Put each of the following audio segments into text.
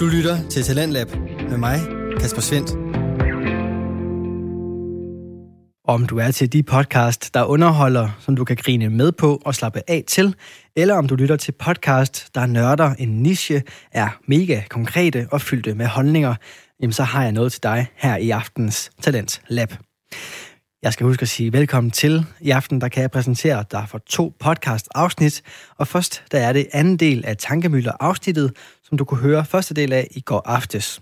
Du lytter til Talentlab med mig, Kasper Svendt. Om du er til de podcast, der underholder, som du kan grine med på og slappe af til, eller om du lytter til podcast, der nørder en niche, er mega konkrete og fyldte med holdninger, jamen så har jeg noget til dig her i aftens Talent Lab. Jeg skal huske at sige velkommen til. I aften der kan jeg præsentere dig for to podcast-afsnit, og først der er det anden del af Tankemøller-afsnittet, som du kunne høre første del af i går aftes.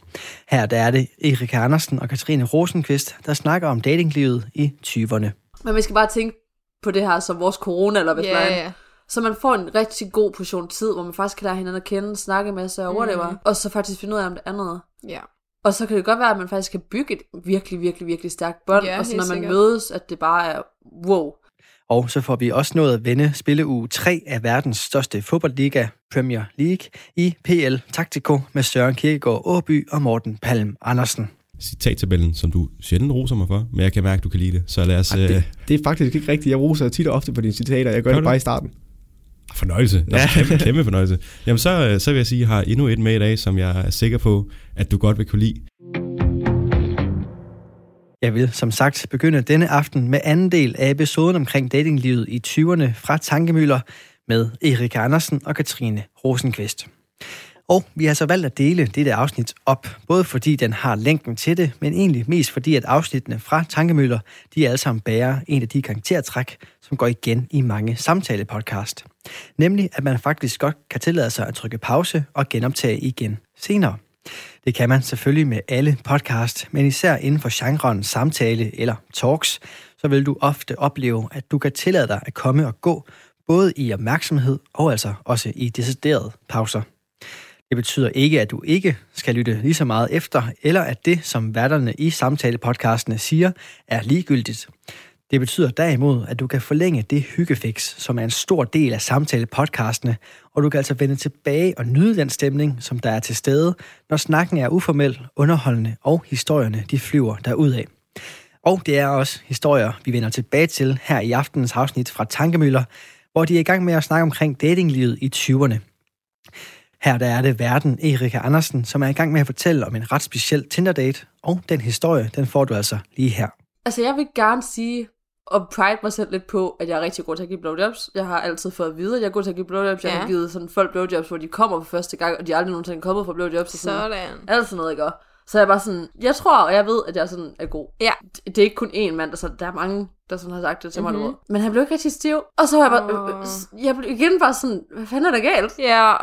Her der er det Erik Andersen og Katrine Rosenqvist, der snakker om datinglivet i 20'erne. Men vi skal bare tænke på det her som vores corona, eller hvad yeah, ja. Så man får en rigtig god portion tid, hvor man faktisk kan lære hinanden at kende, snakke med sig og whatever, Mhm. og så faktisk finde ud af om det andet. Ja. Og så kan det godt være, at man faktisk kan bygge et virkelig, virkelig, virkelig stærkt bånd, Ja, og så når man sikkert. mødes, at det bare er wow. Og så får vi også nået at vende spilleuge 3 af verdens største fodboldliga, Premier League, i PL Taktiko med Søren Kierkegaard Åby og Morten Palm Andersen. citattabellen, som du sjældent roser mig for, men jeg kan mærke, at du kan lide det. Så lad os... Ej, Øh, det, det er faktisk ikke rigtigt. Jeg roser tit og ofte på dine citater. Jeg gør det bare i starten. fornøjelse. Ja. Altså, kæmpe, kæmpe fornøjelse. Jamen, så, øh, så vil jeg sige, at jeg har endnu et med i dag, som jeg er sikker på, at du godt vil kunne lide. Jeg vil som sagt begynde denne aften med anden del af episoden omkring datinglivet i 20'erne fra Tankemøller med Erik Andersen og Katrine Rosenqvist. Og vi har så valgt at dele dette afsnit op, både fordi den har længden til det, men egentlig mest fordi, at afsnittene fra Tankemøller, de alle sammen bærer en af de karaktertræk, som går igen i mange samtalepodcast. Nemlig, at man faktisk godt kan tillade sig at trykke pause og genoptage igen senere. Det kan man selvfølgelig med alle podcast, men især inden for genren samtale eller talks, så vil du ofte opleve, at du kan tillade dig at komme og gå, både i opmærksomhed og altså også i deciderede pauser. Det betyder ikke, at du ikke skal lytte lige så meget efter, eller at det, som værterne i samtalepodcastene siger, er ligegyldigt. Det betyder derimod, at du kan forlænge det hyggefix, som er en stor del af samtale-podcastene, og du kan altså vende tilbage og nyde den stemning, som der er til stede, når snakken er uformel, underholdende og historierne de flyver derudad. Og det er også historier, vi vender tilbage til her i aftenens afsnit fra Tankemøller, hvor de er i gang med at snakke omkring datinglivet i 20'erne. Her der er det verden Erika Andersen, som er i gang med at fortælle om en ret speciel Tinder-date, og den historie, den får du altså lige her. Altså, jeg vil gerne sige, og pride mig selv lidt på, at jeg er rigtig god til at give blowjobs. Jeg har altid fået at vide, at jeg er god til at give blowjobs. Jeg Ja. har givet sådan folk blowjobs, hvor de kommer for første gang, og de er aldrig nogensinde kommet for blowjobs. Og sådan, Sådan. alt sådan noget, ikke? også? Så jeg er bare sådan, jeg tror, og jeg ved, at jeg sådan er god. Ja. Det, det er ikke kun én mand, der, så, der er mange, der sådan har sagt det til mig. Mhm. Mm-hmm. Men han blev ikke rigtig stiv. Og så var jeg bare, øh, øh, jeg blev igen bare sådan, hvad fanden er der galt? Ja.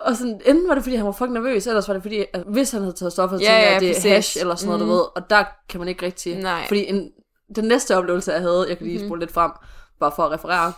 Og sådan, enten var det, fordi han var fucking nervøs, ellers var det, fordi, at hvis han havde taget stoffer, så Ja, tænkte jeg, ja, at det er hash eller sådan noget, Mhm. du ved. Og der kan man ikke rigtig. Nej. Fordi en, den næste oplevelse, jeg havde, jeg kan lige Mhm. spole lidt frem, bare for at referere,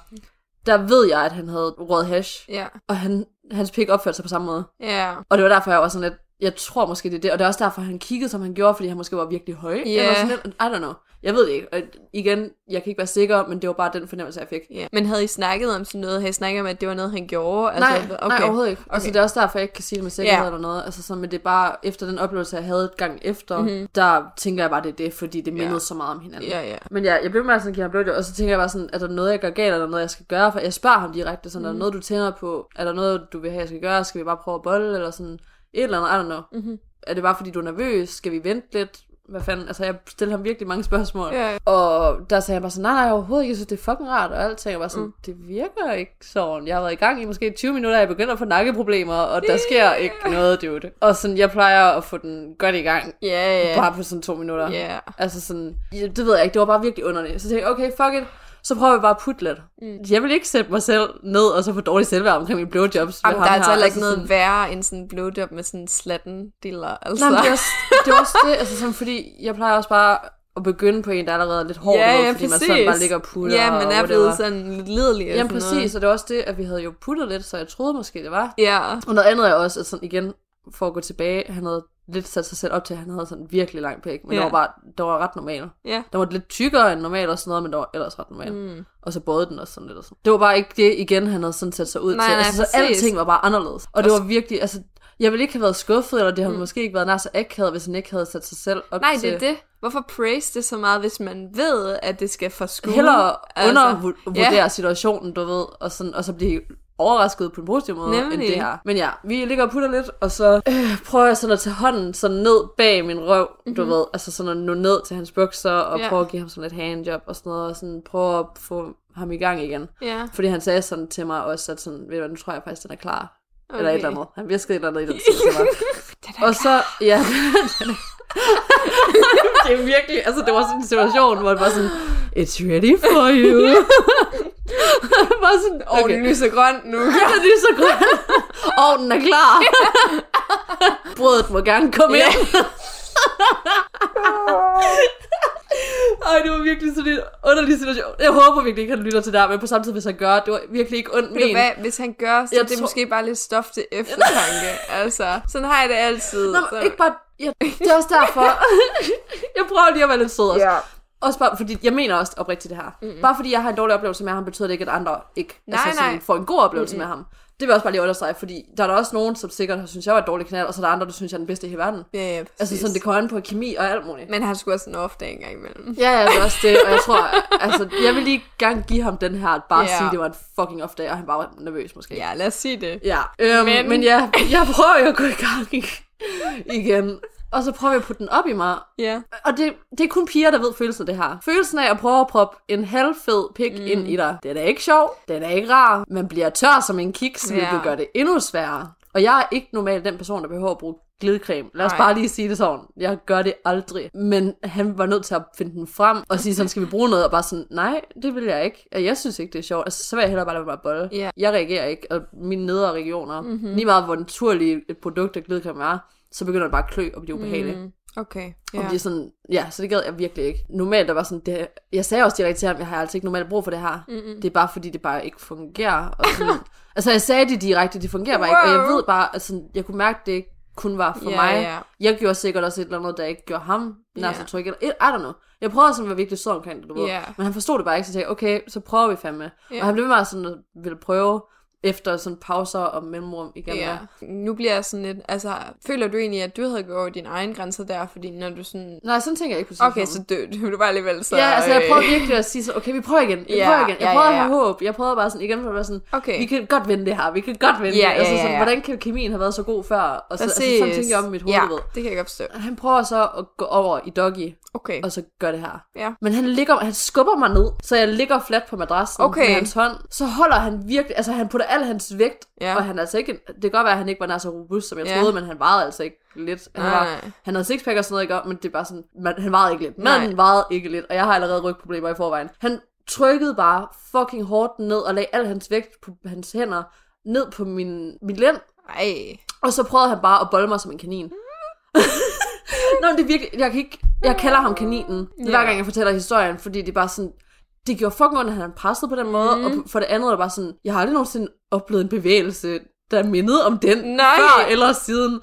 der ved jeg, at han havde røget hash, Ja. og han, hans pik opførte sig på samme måde. Ja. Og det var derfor, jeg var sådan lidt, jeg tror måske, det er det. Og det er også derfor, han kiggede, som han gjorde, fordi han måske var virkelig høj. Ja. Eller sådan lidt, I don't know. Jeg ved det ikke. Og igen, jeg kan ikke være sikker, men det var bare den fornemmelse, jeg fik. ja. Men havde I snakket om sådan noget? Havde I snakket om, at det var noget, han gjorde? Altså, nej, okay. nej, overhovedet ikke. Okay. Altså, det er også derfor, jeg ikke kan sige det med sikkerhed Ja. eller noget. Altså, så, men det er bare, efter den oplevelse, jeg havde et gang efter, Mhm. mm-hmm. der tænker jeg bare, det er det, fordi det mindede Ja. så meget om hinanden. Ja, ja. Men ja, jeg blev med sådan at give ham blowjob, og så tænker jeg bare sådan, er der noget, jeg gør galt, eller er noget, jeg skal gøre? For jeg spørger ham direkte, sådan, mm. er der noget, du tænder på? Er der noget, du vil have, jeg skal gøre? Skal vi bare prøve at bolle, eller sådan et eller andet, I don't know. Mhm. Er det bare, fordi du er nervøs? Skal vi vente lidt? Hvad fanden? Altså, jeg stillede ham virkelig mange spørgsmål. Ja. Og der sagde jeg bare sådan, nej, nej, overhovedet ikke, jeg synes, det er fucking rart, og alt jeg bare sådan, mm. det virker ikke sådan. Jeg har været i gang i måske 20 minutter, og jeg begynder at få nakkeproblemer, og der sker ikke noget, dude. Og sådan, jeg plejer at få den godt i gang, Ja, ja. bare på sådan to minutter. Ja. Altså sådan, det ved jeg ikke, det var bare virkelig underligt. Så tænkte jeg, okay, fuck it, så prøver vi bare at putte lidt. Mm. Jeg vil ikke sætte mig selv ned, og så få dårligt selvværd omkring mine blowjobs. Jamen, der er altså heller ikke noget sådan, værre end sådan en blowjob med sådan en slatten diller. Altså. Nej, men det er også det, er også det altså sådan, fordi jeg plejer også bare at begynde på en, der er allerede lidt hård, ja, ved, ja, fordi man præcis. sådan bare ligger og putter. Ja, man er blevet sådan lidt lidelig. Jamen præcis, noget. og det var også det, at vi havde jo puttet lidt, så jeg troede måske, det var. Ja. Og noget andet er også, at sådan igen, for at gå tilbage, han havde lidt sat sig selv op til, at han havde sådan virkelig lang pæk, men Ja. det var bare, det var ret normal. Ja. Den var lidt tykkere end normalt og sådan noget, men det var ellers ret normal. Mm. Og så både den også sådan lidt og sådan. Det var bare ikke det igen, han havde sådan sat sig ud Nej, til. nej, altså, så præcis. alting var bare anderledes. Og det var virkelig, altså, jeg ville ikke have været skuffet, eller det havde Mm. måske ikke været nær så akavet, hvis han ikke havde sat sig selv op Nej, til... det er det. Hvorfor praise det så meget, hvis man ved, at det skal forskue? Hellere Altså, undervurdere ja. situationen, du ved, og, sådan, og så blive overrasket på en positiv måde Nemlig. end det her. Men ja, vi ligger og putter lidt, og så øh, prøver jeg sådan at tage hånden sådan ned bag min røv, mm-hmm. du ved, altså sådan at nå ned til hans bukser, og Ja. prøve at give ham sådan lidt handjob og sådan noget, og sådan prøve at få ham i gang igen. Ja. Fordi han sagde sådan til mig også, at sådan, ved du hvad, nu tror jeg faktisk, den er klar. Okay. Eller et eller andet. Han viskede et eller andet i den til mig. og så, ja, det er virkelig, altså det var sådan en situation, hvor det var sådan, it's ready for you. bare sådan, Åh, okay. den lyser grøn nu. Ja, det er så godt. Og den er klar. Brødet må gerne komme Ja. ind. Ej, det var virkelig sådan en underlig situation. Jeg håber virkelig ikke, han lytter til det her, men på samme tid, hvis han gør, det var virkelig ikke ondt men. hvad, hvis han gør, så Jeg er det tror- måske bare lidt stof til eftertanke. altså, sådan har jeg det altid. Nå, så. ikke bare... Ja, det er også derfor. jeg prøver lige at være lidt sød også. Ja. Også bare, fordi jeg mener også oprigtigt det her. Mm-hmm. Bare fordi jeg har en dårlig oplevelse med ham, betyder det ikke, at andre ikke Nej, altså, sådan, nej. får en god oplevelse mm-hmm. med ham. Det vil jeg også bare lige understrege, fordi der er der også nogen, som sikkert har synes, jeg var et dårligt knald, og så er der andre, der synes, jeg er den bedste i hele verden. Ja, ja, præcis. Altså sådan, det kommer an på kemi og alt muligt. Men han skulle også en off dag en gang imellem. Ja, ja, det er også det, og jeg tror, altså, jeg vil lige gerne give ham den her, bare Ja. sige, at det var en fucking off day, og han bare var nervøs måske. Ja, lad os sige det. Ja, øhm, men... Men- ja, jeg prøver jo at gå i gang igen. Og så prøver jeg at putte den op i mig. Ja. Og det, det er kun piger, der ved følelsen af det her. Følelsen af at prøve at proppe en halvfed pik mm. ind i dig. Den er ikke sjov, den er ikke rar. Man bliver tør som en kiks, Ja. hvilket gør det endnu sværere. Og jeg er ikke normalt den person, der behøver at bruge glidecreme. Lad os Nej. bare lige sige det sådan. Jeg gør det aldrig. Men han var nødt til at finde den frem og sige sådan, skal vi bruge noget? Og bare sådan, nej, det vil jeg ikke. Jeg synes ikke, det er sjovt. Altså, så vil jeg hellere bare lade mig bolle. Ja. Jeg reagerer ikke. Og mine nedre regioner, Mhm. mm-hmm. lige meget hvor naturligt et produkt af glidecreme er, så begynder det bare at klø og blive ubehageligt. Mm, okay. Ja. Og det er sådan, ja, så det gad jeg virkelig ikke. Normalt der var sådan, det, jeg sagde også direkte til ham, jeg har altså ikke normalt brug for det her. Mm-mm. Det er bare fordi, det bare ikke fungerer. Og sådan, altså jeg sagde det direkte, det fungerer bare ikke. Og jeg Wow. ved bare, altså, jeg kunne mærke, det ikke kun var for Ja, mig. ja. Jeg gjorde sikkert også et eller andet, der ikke gjorde ham nær så Ja. tryg. Eller, I don't know. Jeg prøvede sådan at være virkelig sød omkring det, du ved. Ja. Men han forstod det bare ikke, så jeg tænkte, okay, så prøver vi fandme. Ja. Og han blev ved med sådan at ville prøve efter sådan pauser og mellemrum igen. Ja. Nu bliver jeg sådan lidt, altså, føler du egentlig, at du havde gået over dine egne grænser der, fordi når du sådan, Nej, sådan tænker jeg ikke på okay, situationen. så dø, du var alligevel så... Ja, altså jeg prøvede virkelig at sige så, okay, vi prøver igen, vi Ja, prøver igen. Jeg ja, prøvede ja, at have ja. håb. Jeg prøvede bare sådan igen for at være sådan, Okay. vi kan godt vinde det her, vi kan godt vinde Ja, det. Altså ja, ja, sådan, ja. hvordan kan kemien have været så god før? Og så, altså, Præcis. sådan tænker jeg om mit hoved, Ja, ved. det kan jeg godt forstå. Han prøver så at gå over i doggy, Okay. og så gør det her. Ja. Men han ligger, han skubber mig ned, så jeg ligger fladt på madrassen Okay. med hans hånd. Så holder han virkelig, altså han putter al hans vægt, Ja. og han er altså ikke, det kan godt være, at han ikke var nær så robust, som jeg Ja. troede, men han vejede altså ikke lidt. Han, var, nej. han havde sixpack og sådan noget, ikke? men det er bare sådan, man, han vejede ikke lidt. Nej. Manden vejede ikke lidt, og jeg har allerede rygproblemer i forvejen. Han trykkede bare fucking hårdt ned og lagde al hans vægt på hans hænder ned på min, min lænd, Ej. og så prøvede han bare at bolle mig som en kanin. Nå, men det er virkelig, jeg kan ikke, jeg kalder ham kaninen, Ja. hver gang jeg fortæller historien, fordi det er bare sådan, det gjorde fucking ondt, at han pressede på den måde, mm. og for det andet er det bare sådan, jeg har aldrig nogensinde oplevet en bevægelse, der mindede om den, Nej. før eller siden.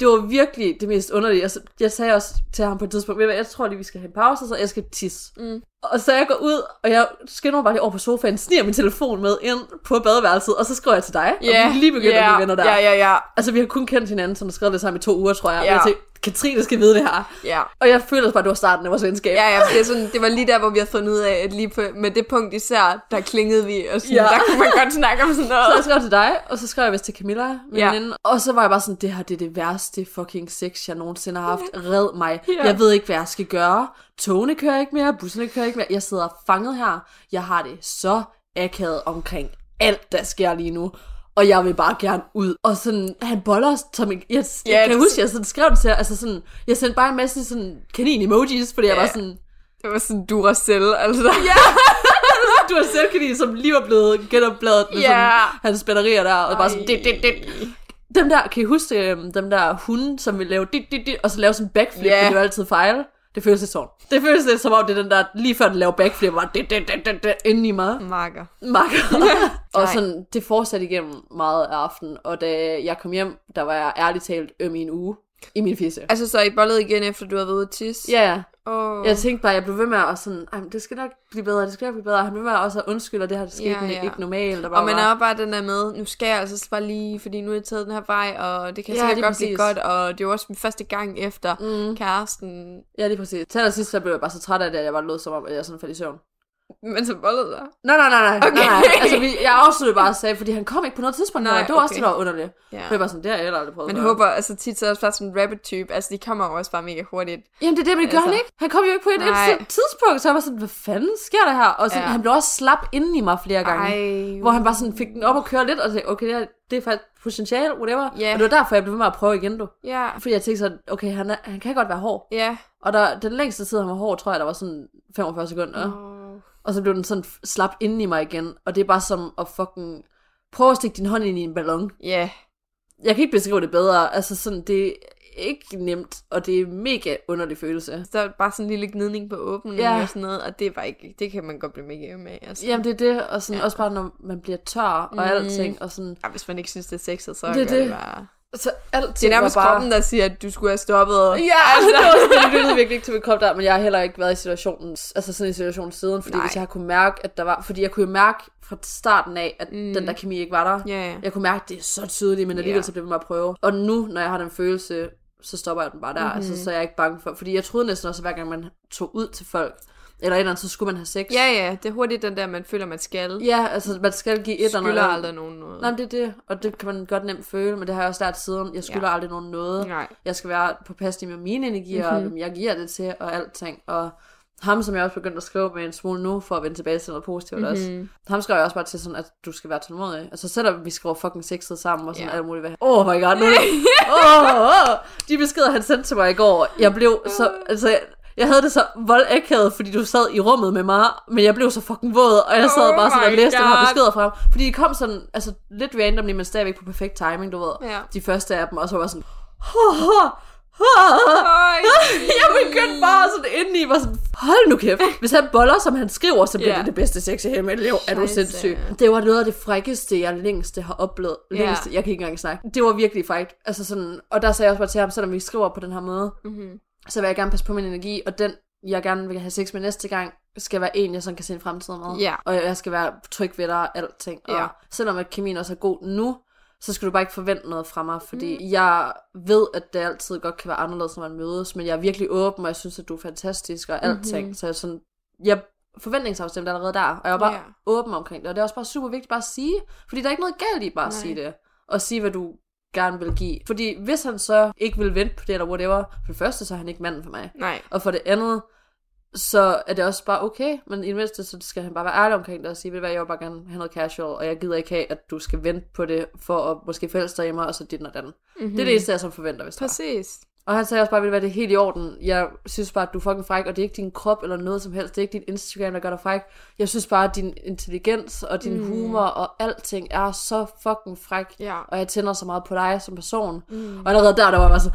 Det var virkelig det mest underlige. Jeg, jeg sagde også til ham på et tidspunkt, "Ved du hvad, jeg tror lige, vi skal have en pause, så jeg skal tisse. Mm. Og så jeg går ud, og jeg skynder mig bare lige over på sofaen, sniger min telefon med ind på badeværelset, og så skriver jeg til dig, og vi lige begyndt at blive venner der. Ja, ja, ja. Altså, vi har kun kendt hinanden, som har skrevet det sammen i to uger, tror jeg. Ja. Ja. Jeg tænkte, Katrine skal vide det her. Ja. Og jeg føler bare, at det var starten af vores venskab. Ja, ja, det, er sådan, det var lige der, hvor vi havde fundet ud af, at lige på, med det punkt især, der klingede vi, og sådan, Ja. der kunne man godt snakke om sådan Så jeg noget. skrev til dig, og så skrev jeg vist til Camilla, min ja. veninde. Og så var jeg bare sådan, det her det er det værste fucking sex, jeg nogensinde har haft. Red mig. Ja. Jeg ved ikke, hvad jeg skal gøre. Togene kører ikke mere, busserne kører ikke mere. Jeg sidder fanget her. Jeg har det så akavet omkring alt, der sker lige nu. Og jeg vil bare gerne ud. Og sådan, han boller os som en... Jeg, Ja, jeg kan det- huske, jeg sådan skrev det til altså sådan, jeg sendte bare en masse sådan kanin-emojis, fordi jeg Ja. var sådan, Det var sådan Duracell, altså. Ja. du har selvkanin, som lige var blevet genopladet med Ja. sådan, hans batterier der, og bare sådan, Ej. dit, dit, dit. Dem der, kan I huske øhm, dem der hunde, som vil lave dit, dit, dit, og så lave sådan en backflip, yeah. det jo altid fejl. Det føles lidt sådan. Det føles lidt som om, det er den der, lige før den laver backflip, var det, det, det, det, det, inde i mig. Marker. Makker. og sådan, det fortsatte igennem meget af aftenen, og da jeg kom hjem, der var jeg ærligt talt øm i en uge. I min fisse. Altså, så I bollede igen, efter du havde været ude at tisse? Ja, ja. Oh. Jeg tænkte bare, jeg blev ved med at sådan, det skal nok blive bedre, det skal nok blive bedre. Han blev ved med at også at undskylde, og det her det skete Ja, ja, ikke normalt. Og, Og man er bare den der med, nu skal jeg altså bare lige, fordi nu er jeg taget den her vej, og det kan Ja, sikkert godt blive godt, og det er jo også min første gang efter mm. kæresten. Ja, lige præcis. Til allersidst, så blev jeg bare så træt af det, at jeg bare lød som om, at jeg sådan faldt i søvn. Men så bollede der. Nej, nej, nej, nej. Okay. nej, nej. Altså, vi, jeg afsluttede bare og sagde, fordi han kom ikke på noget tidspunkt. Nej, Nej, det var også okay. det, der var underligt. Ja. Jeg var sådan, det har jeg heller aldrig prøvet før. håber, altså tit så er det bare sådan en rabbit-type. Altså, de kommer jo også bare mega hurtigt. Jamen det er det, men det gør Altså. han ikke. Han kom jo ikke på et eneste tidspunkt, så jeg var sådan, hvad fanden sker der her? Og sådan, Ja. han blev også slap inden i mig flere gange. Ej. Hvor han bare sådan fik den op og køre lidt, og sagde, okay, det, her, det er faktisk potentiale, whatever. Ja. Og det var derfor, jeg blev ved med at prøve igen, du. Ja. Fordi jeg tænkte sådan, okay, han, er, han kan godt være hård. Ja. Og der, den længste tid, han var hård, tror jeg, der var sådan 45 sekunder. Oh. Og så blev den sådan slap inden i mig igen. Og det er bare som at fucking prøve at stikke din hånd ind i en ballon. Ja. Jeg kan ikke beskrive det bedre. Altså sådan, det er ikke nemt, og det er mega underlig følelse. Så der er bare sådan en lille gnidning på åbningen Ja. og sådan noget, og det er bare ikke, det kan man godt blive mega med. Altså. Jamen det er det, og sådan, ja. også bare når man bliver tør og Mm. alting, og sådan, Ja, hvis man ikke synes, det er sexet, så Det er gør det. det. bare... så alting Det er nærmest var bare... kroppen, der siger, at du skulle have stoppet. Og... Ja, altså, det, sådan, det lyttede virkelig ikke til min krop der, men jeg har heller ikke været i situationen, altså sådan en situation siden, fordi Nej. Hvis jeg har kunne mærke, at der var, fordi jeg kunne jo mærke fra starten af, at Mm. den der kemi ikke var der. Ja. Jeg kunne mærke, at det er så tydeligt, men alligevel Ja. så blev ved med at prøve. Og nu, når jeg har den følelse, så stopper jeg den bare der. Mhm. Mm-hmm. Altså, så er jeg ikke bange for, fordi jeg troede næsten også, at hver gang man tog ud til folk, eller et eller andet, så skulle man have sex. Ja, ja, det er hurtigt den der, man føler, man skal. Ja, altså man skal give et eller Skylder andet. aldrig nogen noget. Nej, men det er det, og det kan man godt nemt føle, men det har jeg også lært siden. Jeg skylder Ja. aldrig nogen noget. Nej. Jeg skal være påpasselig med mine energier, Mhm. mm-hmm. og hvem jeg giver det til, og alting. Og ham, som jeg også begyndt at skrive med en smule nu, for at vende tilbage til noget positivt mm-hmm. også. Mhm. Ham skrev jeg også bare til sådan, at du skal være tålmodig. Altså selvom vi skriver fucking sexet sammen og sådan yeah. alt muligt. Åh oh my god, nu er det... oh, oh, de beskeder, han sendte til mig i går, jeg blev så... Altså, jeg, havde det så voldakavet, fordi du sad i rummet med mig, men jeg blev så fucking våd, og jeg sad Oh bare sådan og læste den her God. beskeder fra ham. Fordi de kom sådan, altså lidt randomly, men stadigvæk på perfekt timing, du ved. Ja. De første af dem, og så var sådan... jeg begyndte bare sådan indeni, var sådan, hold nu kæft. Hvis han boller, som han skriver, så bliver Ja. det det bedste sex i hele mit liv. Er du sindssyg? Det var noget af det frækkeste, jeg længste har oplevet. Længste, jeg kan ikke engang snakke. Det var virkelig frækt. Altså sådan, og der sagde jeg også bare til ham, selvom vi skriver på den her måde, Mm-hmm. Så vil jeg gerne passe på min energi, og den, jeg gerne vil have sex med næste gang, skal være en, jeg sådan kan se en fremtid med. Ja. Og jeg skal være tryg ved dig og alting. Og Ja. selvom at kemien også er god nu, så skal du bare ikke forvente noget fra mig, fordi mm. jeg ved, at det altid godt kan være anderledes, når man mødes, men jeg er virkelig åben, og jeg synes, at du er fantastisk og alting. Mhm. Mm-hmm. Så jeg er sådan, jeg forventningsafstemt allerede der, og jeg var bare Ja. åben omkring det, og det er også bare super vigtigt bare at sige, fordi der er ikke noget galt i bare at Nej. sige det, og sige, hvad du gerne vil give. Fordi hvis han så ikke vil vente på det, eller whatever, for det første, så er han ikke manden for mig. Nej. Og for det andet, så er det også bare okay, men i det mindste, så skal han bare være ærlig omkring det og sige, ved du hvad, jeg vil bare gerne have noget casual, og jeg gider ikke have, at du skal vente på det, for at måske forelske dig i mig, og så dit og den. Mm-hmm. Det er det eneste, jeg så forventer, hvis. Præcis. Og han sagde også bare, hvad, det er helt i orden. Jeg synes bare, at du er fucking fræk, og det er ikke din krop eller noget som helst. Det er ikke din Instagram, der gør dig fræk. Jeg synes bare, at din intelligens og din mm. humor og alting er så fucking fræk. Ja. Og jeg tænder så meget på dig som person. Mm. Og allerede der, der var jeg bare så,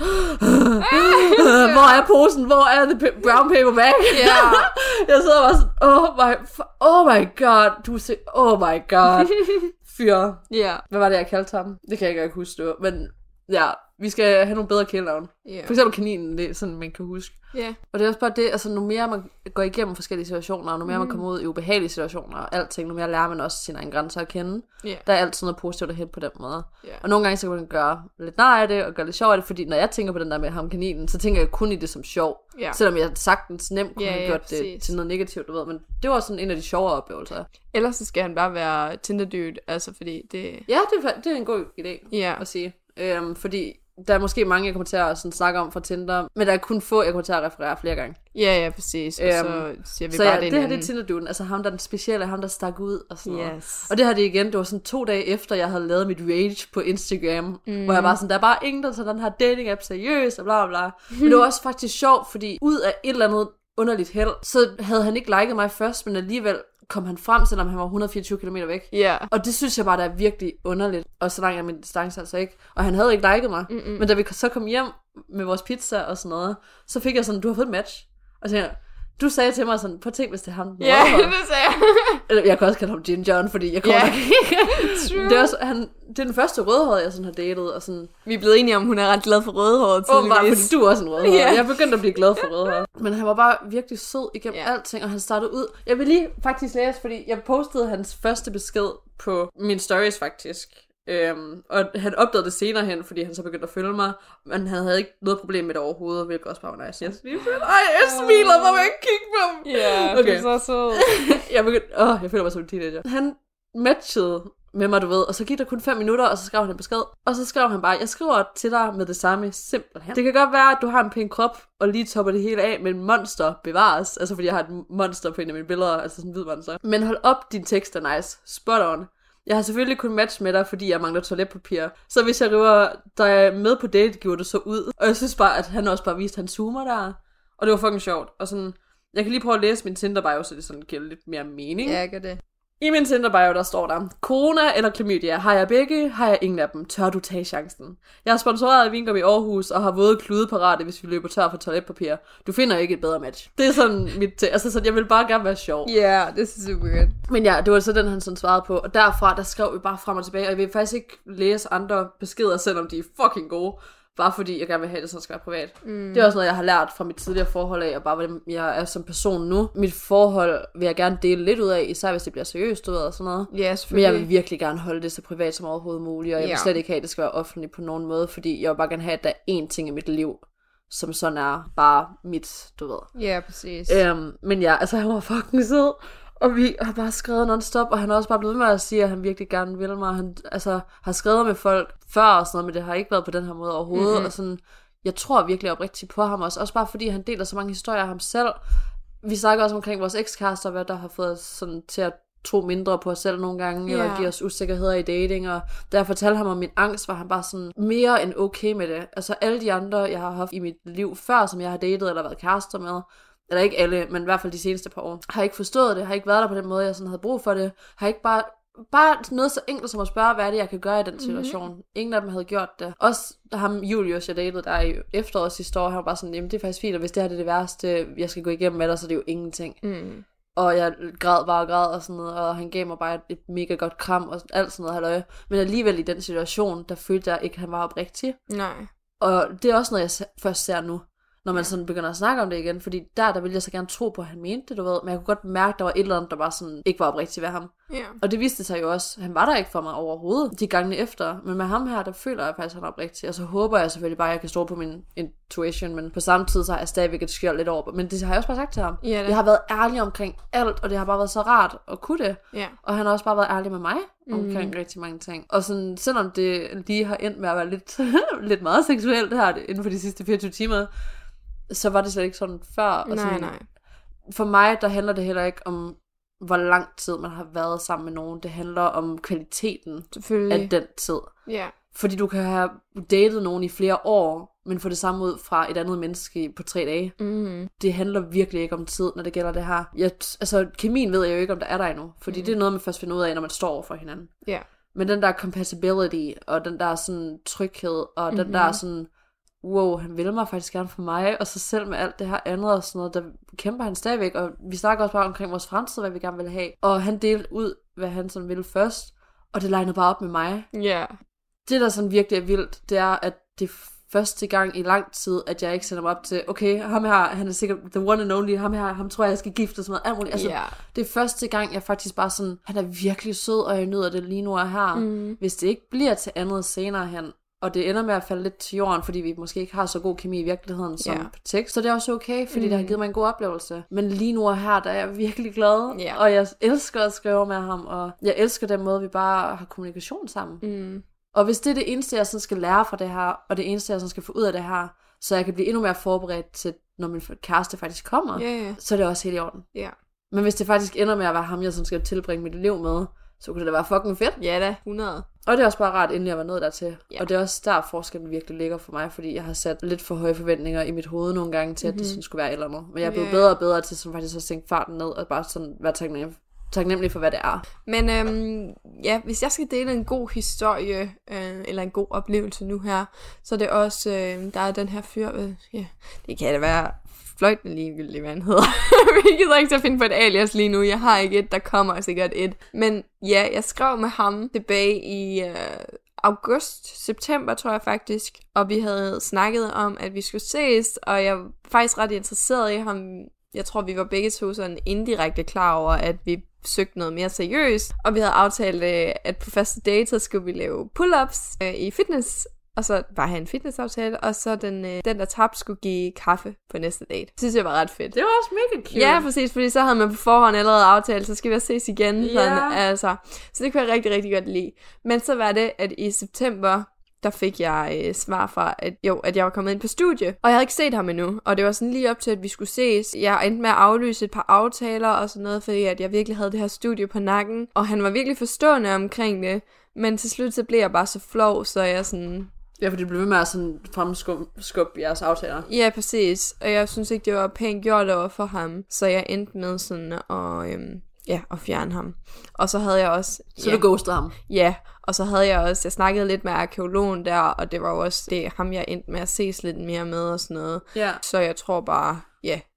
hvor er posen? Hvor er the brown paper bag? Ja. jeg sidder bare sådan, oh my, oh my god, du ser, oh my god, fyr. Ja. Hvad var det, jeg kaldte ham? Det kan jeg ikke huske, det var. Men ja, vi skal have nogle bedre kælenavn. Ja. For eksempel kaninen, det er sådan, man kan huske. Ja. Og det er også bare det, altså nu mere man går igennem forskellige situationer, og nu mere mm. man kommer ud i ubehagelige situationer og alting, nu mere lærer man også sine egne grænser at kende. Ja. Der er altid noget positivt at hente på den måde. Ja. Og nogle gange så kan man gøre lidt nar af det, og gøre lidt sjov af det, fordi når jeg tænker på den der med ham kaninen, så tænker jeg kun i det som sjov. Ja. Selvom jeg sagtens nemt kunne Ja, have gjort det præcis. til noget negativt, du ved. Men det var sådan en af de sjovere oplevelser. Ellers så skal han bare være Tinder dude, altså fordi det... Ja, det er, det er en god idé Ja. at sige. Øhm, fordi der er måske mange, jeg kommer til at sådan, snakke om fra Tinder, men der er kun få, jeg kommer til at referere flere gange. Ja, ja, præcis. Og Øhm, så siger vi Så bare ja, det det her det er. Tinder-duden, altså ham der er den specielle, ham der stak ud og sådan noget. Yes. Og det her det igen, det var sådan to dage efter, jeg havde lavet mit rage på Instagram, mm. hvor jeg var sådan, der er bare ingen, der tager den her dating app seriøst, og bla bla bla. Men det var også faktisk sjovt, fordi ud af et eller andet underligt held, så havde han ikke liket mig først, men alligevel kom han frem, selvom han var 124 km væk. Ja. Og det synes jeg bare, der er virkelig underligt. Og så langt er min distance altså ikke. Og han havde ikke liket mig. Mm-mm. Men da vi så kom hjem med vores pizza og sådan noget, så fik jeg sådan, du har fået et match. Og så tænkte jeg, du sagde til mig sådan, på tænk, hvis det er ham. Ja, rødhårede." det sagde jeg. Eller jeg kan også kalde ham Gin John, fordi jeg kommer Ja. nok det, er også, han, det er den første rødhårede, jeg sådan har datet. Og sådan, Vi er blevet enige om, hun er ret glad for rødhåret åbenbart, fordi du er også en rødhåret. Ja. Jeg er begyndt at blive glad for rødhåret. Men han var bare virkelig sød igennem Ja. alting, og han startede ud. Jeg vil lige faktisk læse, fordi jeg postede hans første besked på min stories faktisk. Øhm, og han opdagede det senere hen, fordi han så begyndte at følge mig, men han havde ikke noget problem med det overhovedet, hvilket også bare var nice. Jeg, Ej, jeg smiler, hvor jeg ikke kigge på ham. Ja, Okay. du er så sød. jeg, begyndte, åh, jeg føler mig som en teenager. Han matchede med mig, du ved, og så gik der kun 5 minutter, og så skrev han en besked. Og så skrev han bare, jeg skriver til dig med det samme, simpelthen. Det kan godt være, at du har en pæn krop, og lige topper det hele af, men monster bevares. Altså fordi jeg har et monster på en af mine billeder, altså sådan en hvid monster. Men hold op, din tekst er nice. Spot on. Jeg har selvfølgelig kun match med dig, fordi jeg mangler toiletpapir. Så hvis jeg river dig med på date, gjorde det så ud. Og jeg synes bare, at han også bare viste, at han zoomer der. Og det var fucking sjovt. Og sådan, jeg kan lige prøve at læse min Tinder bio, så det sådan giver lidt mere mening. Ja, jeg gør det. I min Tinder bio, der står der, Corona eller klamydia, har jeg begge, har jeg ingen af dem. Tør du tage chancen? Jeg er sponsoreret af Vingum i Aarhus og har våde klude parate, hvis vi løber tør for toiletpapir. Du finder ikke et bedre match. Det er sådan mit, altså sådan, jeg vil bare gerne være sjov. Ja, yeah, det er super godt. Men ja, det var så den, han sådan svarede på. Og derfra, der skrev vi bare frem og tilbage. Og jeg vil faktisk ikke læse andre beskeder, selvom de er fucking gode. Bare fordi jeg gerne vil have det, så det skal være privat. Mm. Det er også noget, jeg har lært fra mit tidligere forhold af, og bare hvordan jeg er som person nu. Mit forhold vil jeg gerne dele lidt ud af, især hvis det bliver seriøst, du ved, og sådan noget. Ja, Men selvfølgelig. jeg vil virkelig gerne holde det så privat som overhovedet muligt, og jeg vil Ja. slet ikke have, at det skal være offentligt på nogen måde, fordi jeg vil bare gerne have, at der er én ting i mit liv, som sådan er bare mit, du ved. Ja, præcis. Øhm, men ja, altså han var fucking sød. Og vi har bare skrevet non-stop, og han har også bare blevet med at sige, at han virkelig gerne vil mig. Han altså, har skrevet med folk før og sådan noget, men det har ikke været på den her måde overhovedet. Mm-hmm. Og sådan, jeg tror virkelig oprigtigt på ham også. Også bare fordi han deler så mange historier af ham selv. Vi snakker også omkring vores ekskærester, hvad der har fået os sådan til at tro mindre på os selv nogle gange, Ja. eller give os usikkerheder i dating, og da jeg fortalte ham om min angst, var han bare sådan mere end okay med det. Altså alle de andre, jeg har haft i mit liv før, som jeg har datet eller været kærester med, eller ikke alle, men i hvert fald de seneste par år, har ikke forstået det, har ikke været der på den måde, jeg sådan havde brug for det, har ikke bare Bare noget så enkelt som at spørge, hvad er det, jeg kan gøre i den situation. Mm-hmm. Ingen af dem havde gjort det. Også ham Julius, jeg datede der i efteråret sidste år, han var bare sådan, jamen det er faktisk fint, og hvis det her det er det værste, jeg skal gå igennem med dig, så er det jo ingenting. Mm. Og jeg græd bare og græd og sådan noget, og han gav mig bare et, et mega godt kram og alt sådan noget halløj. Men alligevel i den situation, der følte jeg ikke, at han var oprigtig. Nej. Og det er også noget, jeg først ser nu, når man sådan begynder at snakke om det igen. Fordi der, der ville jeg så gerne tro på, at han mente det, du ved. Men jeg kunne godt mærke, at der var et eller andet, der bare sådan ikke var oprigtigt ved ham. Ja. Og det viste sig jo også, han var der ikke for mig overhovedet de gange efter. Men med ham her, der føler jeg faktisk, at han er oprigtig. Og så håber jeg selvfølgelig bare, at jeg kan stå på min intuition. Men på samme tid, så har jeg stadigvæk et skjold lidt over. Men det har jeg også bare sagt til ham. Ja, det. Jeg har været ærlig omkring alt, og det har bare været så rart at kunne det. Ja. Og han har også bare været ærlig med mig omkring mm. rigtig mange ting. Og sådan, selvom det lige har endt med at være lidt, lidt meget seksuelt her inden for de sidste 24 timer, så var det slet ikke sådan før. Og Nej, sådan, nej. For mig, der handler det heller ikke om, hvor lang tid man har været sammen med nogen. Det handler om kvaliteten af den tid. Ja. Fordi du kan have datet nogen i flere år, men få det samme ud fra et andet menneske på tre dage. Mm. Det handler virkelig ikke om tid, når det gælder det her. Jeg, altså, kemien ved jeg jo ikke, om der er der endnu. Fordi mm. det er noget, man først finder ud af, når man står over for hinanden. Ja. Men den der compatibility, og den der sådan tryghed, og mm-hmm. den der sådan, wow, han vil mig faktisk gerne for mig, og så selv med alt det her andet og sådan noget, der kæmper han stadigvæk, og vi snakker også bare omkring vores fremtid, hvad vi gerne vil have. Og han delte ud, hvad han sådan ville først, og det legnede bare op med mig. Ja. Det, der sådan virkelig er vildt, det er, at det er første gang i lang tid, at jeg ikke sender mig op til, okay, ham her, han er sikkert the one and only, ham her, ham tror jeg, jeg skal gifte og sådan noget, alt muligt. Altså, Ja. det er første gang, jeg faktisk bare sådan, han er virkelig sød, og jeg nyder det lige nu og her. Mm. Hvis det ikke bliver til andet senere hen, og det ender med at falde lidt til jorden, fordi vi måske ikke har så god kemi i virkeligheden som Ja. på tekst, så det er også okay, fordi mm. det har givet mig en god oplevelse. Men lige nu og her, der er jeg virkelig glad, Ja. og jeg elsker at skrive med ham, og jeg elsker den måde, vi bare har kommunikation sammen. Mm. Og hvis det er det eneste, jeg sådan skal lære fra det her, og det eneste, jeg sådan skal få ud af det her, så jeg kan blive endnu mere forberedt til, når min kæreste faktisk kommer, Ja, ja. så er det også helt i orden. Ja. Men hvis det faktisk ender med at være ham, jeg sådan skal tilbringe mit liv med, så kunne det da være fucking fedt. Ja da, 100. Og det er også bare rart, inden jeg var nået dertil. Ja. Og det er også der, forskellen virkelig ligger for mig, fordi jeg har sat lidt for høje forventninger i mit hoved nogle gange til, at det sådan skulle være et eller andet. Men jeg er blevet Mhm. Ja. bedre og bedre til sådan faktisk at sænke farten ned, og bare sådan være taknemmelig, taknemmelig for, hvad det er. Men øhm, ja, hvis jeg skal dele en god historie, øh, eller en god oplevelse nu her, så er det også, øh, der er den her fyr, øh, ja, det kan da være fløjtende ligegyldigt, hvad han hedder. Vi gider ikke til at finde på et alias lige nu. Jeg har ikke et, der kommer sikkert et. Men ja, jeg skrev med ham tilbage i øh, august, september tror jeg faktisk, og vi havde snakket om, at vi skulle ses, og jeg var faktisk ret interesseret i ham. Jeg tror, vi var begge to sådan indirekte klar over, at vi søgte noget mere seriøst. Og vi havde aftalt, øh, at på første date, så skulle vi lave pull-ups øh, i fitness og så bare have en fitnessaftale, og så den, øh, den der tabte skulle give kaffe på næste date. Det synes jeg var ret fedt. Det var også mega cute. Ja, præcis, fordi så havde man på forhånd allerede aftalt, så skal vi også ses igen. Ja. Sådan, altså. Så det kunne jeg rigtig, rigtig godt lide. Men så var det, at i september, der fik jeg øh, svar fra, at jo, at jeg var kommet ind på studie, og jeg havde ikke set ham endnu, og det var sådan lige op til, at vi skulle ses. Jeg endte med at aflyse et par aftaler og sådan noget, fordi at jeg virkelig havde det her studie på nakken, og han var virkelig forstående omkring det, men til slut så blev jeg bare så flov, så jeg sådan, Ja, for det blev ved med at sådan fremskubbe jeres aftaler. Ja, præcis. Og jeg synes ikke, det var pænt gjort over for ham. Så jeg endte med sådan at, øhm, ja, at fjerne ham. Og så havde jeg også... Så ja, du ghostede ham. Ja, og så havde jeg også... Jeg snakkede lidt med arkeologen der, og det var jo også det, ham, jeg endte med at ses lidt mere med og sådan noget. Ja. Så jeg tror bare...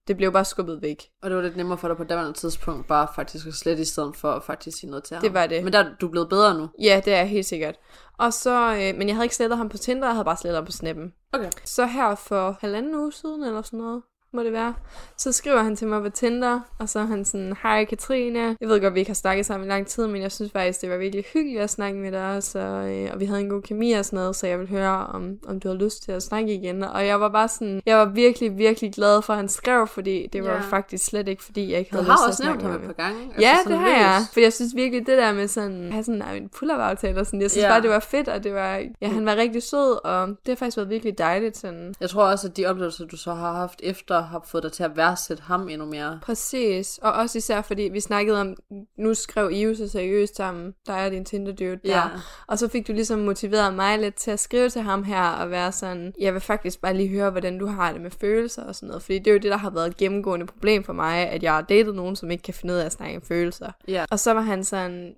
Det blev bare skubbet væk. Og det var lidt nemmere for dig på daværende tidspunkt, bare faktisk at slette i stedet for at faktisk sige noget til ham. Det var det. Men der er du blevet bedre nu. Ja, det er helt sikkert. Og så... Øh, men jeg havde ikke slettet ham på Tinder, jeg havde bare slettet ham på Snappen. Okay. Så her for halvanden uge siden, eller sådan noget, må det være, så skriver han til mig på Tinder, og så er han sådan, hej Katrine, jeg ved godt, vi ikke har snakket sammen i lang tid, men jeg synes faktisk, det var virkelig hyggeligt at snakke med dig, så, øh, og vi havde en god kemi og sådan noget, så jeg vil høre, om, om du har lyst til at snakke igen. Og jeg var bare sådan, jeg var virkelig, virkelig glad for, at han skrev, fordi det var Ja. faktisk slet ikke, fordi jeg ikke Du havde har lyst til at også nævnt snakke ham med et par gange. Ja, det har jeg. For jeg synes virkelig, det der med sådan, at have sådan en pull-up aftale og sådan, jeg synes Ja. bare, det var fedt, og det var, ja, han var rigtig sød, og det har faktisk været virkelig dejligt sådan. Jeg tror også, at de oplevelser, du så har haft efter, har fået dig til at værdsætte ham endnu mere. Præcis, og også især fordi vi snakkede om, nu skrev I jo så seriøst sammen, der er din Tinder dude der, Ja. og så fik du ligesom motiveret mig lidt til at skrive til ham her, og være sådan, jeg vil faktisk bare lige høre, hvordan du har det med følelser og sådan noget, fordi det er jo det, der har været et gennemgående problem for mig, at jeg har datet nogen, som ikke kan finde ud af at snakke om følelser. Ja. Og så var han sådan,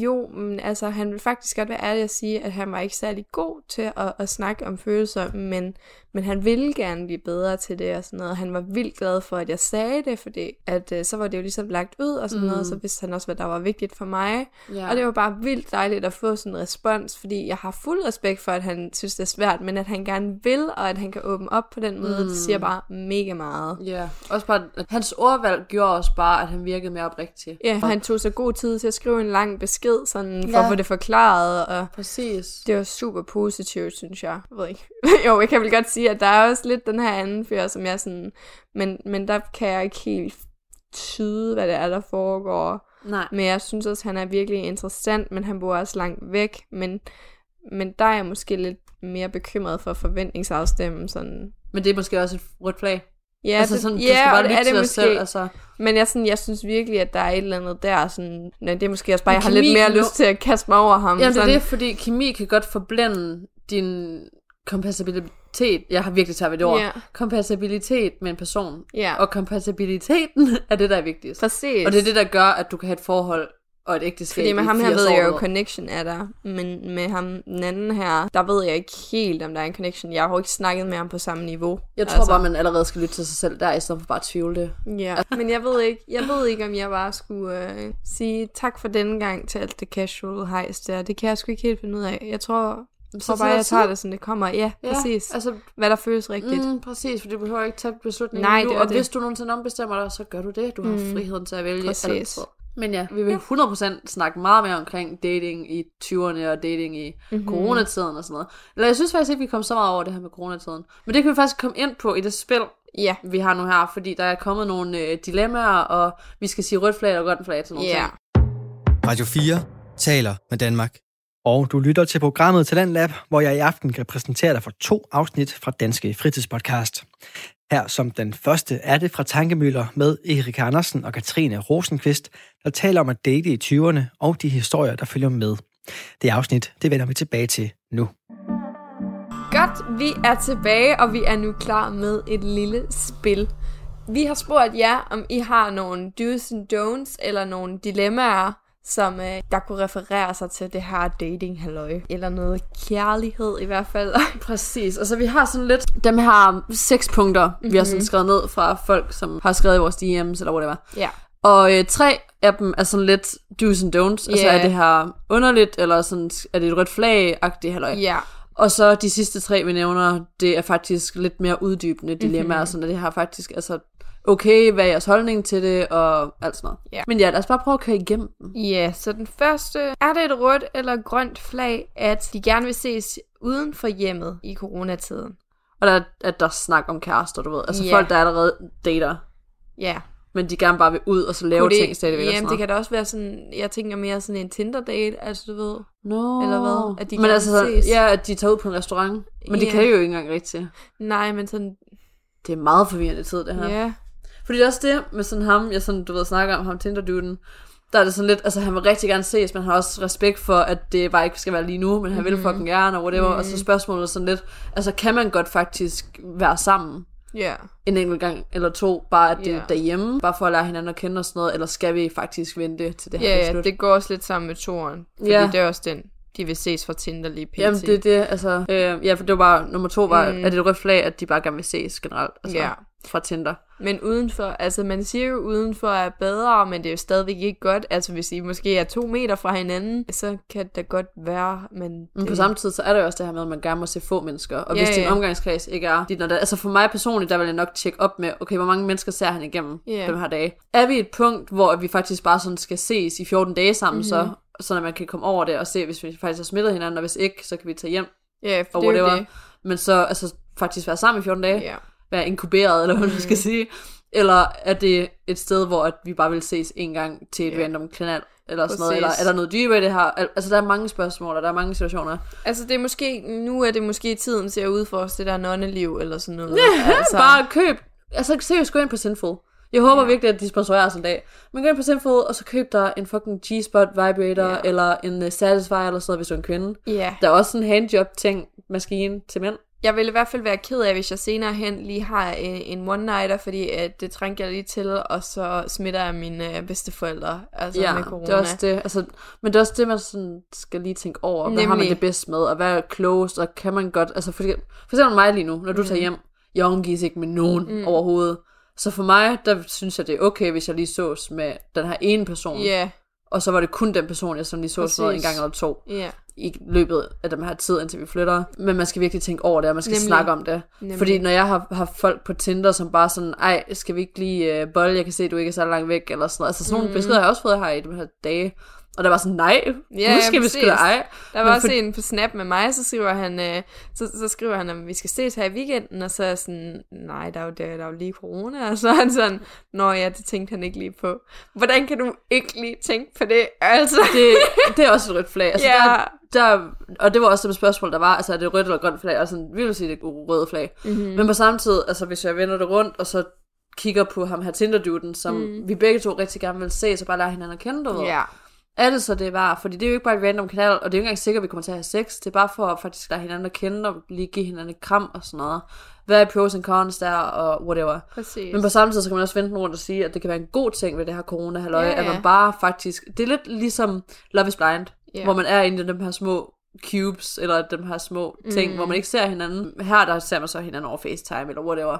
jo, men altså, han ville faktisk godt være ærlig at sige, at han var ikke særlig god til at, at snakke om følelser, men, men han ville gerne blive bedre til det og sådan noget. Han var vildt glad for, at jeg sagde det, fordi at, øh, så var det jo ligesom lagt ud og sådan mm. noget, så vidste han også, hvad der var vigtigt for mig. Ja. Og det var bare vildt dejligt at få sådan en respons, fordi jeg har fuld respekt for, at han synes, det er svært, men at han gerne vil, og at han kan åbne op på den måde, mm. det siger bare mega meget. Ja, også bare, at hans ordvalg gjorde også bare, at han virkede mere oprigtig. Ja, han tog sig god tid til at skrive en lang besked, sådan for Ja. at få det forklaret, og Præcis. det var super positivt, synes jeg. Jeg ved ikke. jo, jeg kan vel godt sige, at der er også lidt den her anden fyr, som jeg sådan... Men, men der kan jeg ikke helt tyde, hvad det er, der foregår. Nej. Men jeg synes også, han er virkelig interessant, men han bor også langt væk. Men, men der er jeg måske lidt mere bekymret for forventningsafstemmen. Sådan. Men det er måske også et rødt flag. Ja, altså det, sådan, du ja, skal bare det lytte er det til måske. selv. Altså. Men jeg, sådan, jeg synes virkelig, at der er et eller andet der. Sådan, nej, det er måske også bare, jeg har lidt mere lyst til at kaste mig over ham. Jamen det er sådan. det, fordi kemi kan godt forblænde din kompatibilitet. Jeg har virkelig taget ved det ord. Ja. Kompatibilitet med en person. Ja. Og kompatibiliteten er det, der er vigtigst. Præcis. Og det er det, der gør, at du kan have et forhold og et ægteskab Fordi med ham her 80 ved jeg jo, connection er der. Men med ham den anden her, der ved jeg ikke helt, om der er en connection. Jeg har jo ikke snakket med ham på samme niveau. Jeg tror altså. bare, man allerede skal lytte til sig selv der, i stedet for bare at tvivle det. Ja, men jeg ved ikke, jeg ved ikke, om jeg bare skulle øh, sige tak for denne gang til alt det casual hejs der. Det kan jeg sgu ikke helt finde ud af. Jeg tror, jeg tror Så bare, jeg tager det, som det kommer. Ja, ja præcis. Altså, Hvad der føles rigtigt. mm, præcis, for du behøver ikke tage beslutningen Nej, nu, det og det. hvis du nogensinde ombestemmer dig, så gør du det. Du har Mm. friheden til at vælge Præcis. altid. Men ja, vi vil 100% snakke meget mere omkring dating i 20'erne og dating i Mhm. mm-hmm. coronatiden og sådan noget. Eller jeg synes faktisk ikke, vi kom så meget over det her med coronatiden. Men det kan vi faktisk komme ind på i det spil, Ja, vi har nu her, fordi der er kommet nogle øh, dilemmaer, og vi skal sige rødt flag og grønt flag til nogle ja. ting. Radio 4 taler med Danmark. Og du lytter til programmet Talent Lab, hvor jeg i aften kan præsentere dig for to afsnit fra Danske Fritidspodcast. Her som den første er det fra Tankemøller med Erik Andersen og Katrine Rosenqvist, der taler om at date i 20'erne og de historier, der følger med. Det afsnit, det vender vi tilbage til nu. Godt, vi er tilbage, og vi er nu klar med et lille spil. Vi har spurgt jer, om I har nogle do's and don'ts, eller nogle dilemmaer, som øh, der kunne referere sig til det her dating halløj eller noget kærlighed i hvert fald. Præcis, og så vi har sådan lidt dem her seks punkter, mm-hmm. vi har sådan skrevet ned fra folk, som har skrevet i vores DM's, eller hvor det var. ja. Og øh, tre af dem er sådan lidt do's and don'ts. Altså Ja. er det her underligt, eller sådan, er det et rødt flag-agtigt halløj. Ja. Og så de sidste tre, vi nævner, det er faktisk lidt mere uddybende dilemmaer, mm-hmm. sådan at det har faktisk, altså, okay, hvad er jeres holdning til det, og alt sådan noget. Ja. Men ja, lad os bare prøve at køre igennem dem. Ja, så den første, er det et rødt eller grønt flag, at de gerne vil ses uden for hjemmet i coronatiden? Og der, at der er snak om kærester, du ved. Altså Ja. folk, der allerede dater, Ja. men de gerne bare vil ud og så lave Kunne ting stadigvæk. Jamen, det kan da også være sådan, jeg tænker mere sådan en Tinder-date, altså du ved. Nå. Eller hvad? At de men altså, ses. ja, at de tager ud på en restaurant. Men det Ja. kan jo ikke engang rigtigt. Nej, men sådan, Det er meget forvirrende tid, det her. ja. Fordi det er også det med sådan ham, jeg sådan, du ved, snakker om ham, Tinder-duden. Der er det sådan lidt, altså han vil rigtig gerne ses, men han har også respekt for, at det bare ikke skal være lige nu, men han vil fucking gerne, og whatever. Og så spørgsmålet er sådan lidt, altså kan man godt faktisk være sammen Ja. en enkelt gang eller to, bare at det er derhjemme, bare for at lære hinanden at kende og sådan noget, eller skal vi faktisk vente til det her Ja, bliver ja, det går også lidt sammen med toren. Fordi Ja. det er også den, de vil ses fra Tinder lige pt. Jamen det er det, altså, øh, ja, for det var bare, nummer to var, Mm. mm. at det er et rødt flag, at de bare gerne vil ses generelt, altså Ja. Fra Tinder. Men udenfor, altså man siger jo udenfor er bedre, men det er jo stadigvæk ikke godt. Altså hvis I måske er to meter fra hinanden, så kan det godt være, men... Men på samme tid, så er der jo også det her med, at man gerne må se få mennesker. Og Ja, hvis din ja. omgangskreds ikke er dit, når der, altså for mig personligt, der vil jeg nok tjekke op med, okay, hvor mange mennesker ser han igennem Ja. den her dag. Er vi et punkt, hvor vi faktisk bare sådan skal ses i 14 dage sammen, Mhm. mm-hmm. så, så man kan komme over det og se, hvis vi faktisk har smittet hinanden, og hvis ikke, så kan vi tage hjem Ja, for og det er det. Men så altså, faktisk være sammen i 14 dage, Ja. Være inkuberet, eller hvad man Mhm. skal sige. Eller er det et sted, hvor at vi bare vil ses en gang til et Ja. random knald, eller sådan noget, eller er der noget dybere i det her? Al- Altså, der er mange spørgsmål, og der er mange situationer. Altså det er måske, nu er det måske tiden til at udforske det der nonneliv eller sådan noget. Ja, altså, Bare køb. Altså, seriøst, gå ind på Sinful. Jeg håber Ja. virkelig, at de sponsorerer os en dag. Men gå ind på Sinful, og så køb dig en fucking G-spot vibrator, Ja. ja. eller en uh, Satisfyer, eller sådan noget, hvis du er en kvinde. ja. Der er også en handjob-ting, maskine til mænd. Jeg ville i hvert fald være ked af, hvis jeg senere hen lige har en, en one-nighter, fordi at det trænger jeg lige til, og så smitter jeg mine øh, bedsteforældre altså ja, med corona. det er også det. Altså, men det er også det, man sådan skal lige tænke over. Hvad har man Nemlig. det bedst med, og hvad er closed, og kan man godt... Altså, for, for eksempel mig lige nu, når du mm. tager hjem, jeg omgives ikke med nogen mm. overhovedet. Så for mig, der synes jeg, det er okay, hvis jeg lige sås med den her ene person. Ja, Og så var det kun den person, jeg sådan lige sås med en gang eller to ja. i løbet af den her tid, indtil vi flytter. Men man skal virkelig tænke over det, og man skal Nemlig. Snakke om det. Nemlig. Fordi når jeg har haft folk på Tinder, som bare sådan, ej, skal vi ikke lige uh, bolle, jeg kan se, at du ikke er så langt væk, eller sådan noget. Altså sådan nogle Mhm. beskeder har jeg også fået her i de her dage. Og der var sådan, nej, Ja, nu skal ja, vi sgu da ej. Der var Men også for- en på Snap med mig, så skriver han, øh, så, så skriver han, at vi skal ses her i weekenden, og så er jeg sådan, nej, der er jo, der, der er jo lige corona, og så er han sådan, nå ja, det tænkte han ikke lige på. Hvordan kan du ikke lige tænke på det? Altså, Det, det er også et rødt flag. Altså, Ja. der, der, og det var også det spørgsmål, der var, altså er det rødt eller grønt flag? Og sådan, vi vil sige, det er et rødt flag. mm-hmm. Men på samme tid, altså hvis jeg vender det rundt, og så kigger på ham her Tinder-duden, som Mm. vi begge to rigtig gerne vil se, så bare lære hinanden at kende, du ved. ja, Er det så det værd? Fordi det er jo ikke bare et random kanal, og det er jo ikke engang sikkert, at vi kommer til at have sex. Det er bare for at faktisk lære hinanden at kende, og lige give hinanden et kram og sådan noget. Hvad er pros and cons der, og whatever. præcis. Men på samme tid, så kan man også vente rundt og sige, at det kan være en god ting ved det her corona halløj, Ja, at man bare faktisk, det er lidt ligesom Love is Blind, Ja. hvor man er inde i de her små cubes, eller de her små ting, Mm. hvor man ikke ser hinanden. Her, der ser man så hinanden over FaceTime, eller whatever.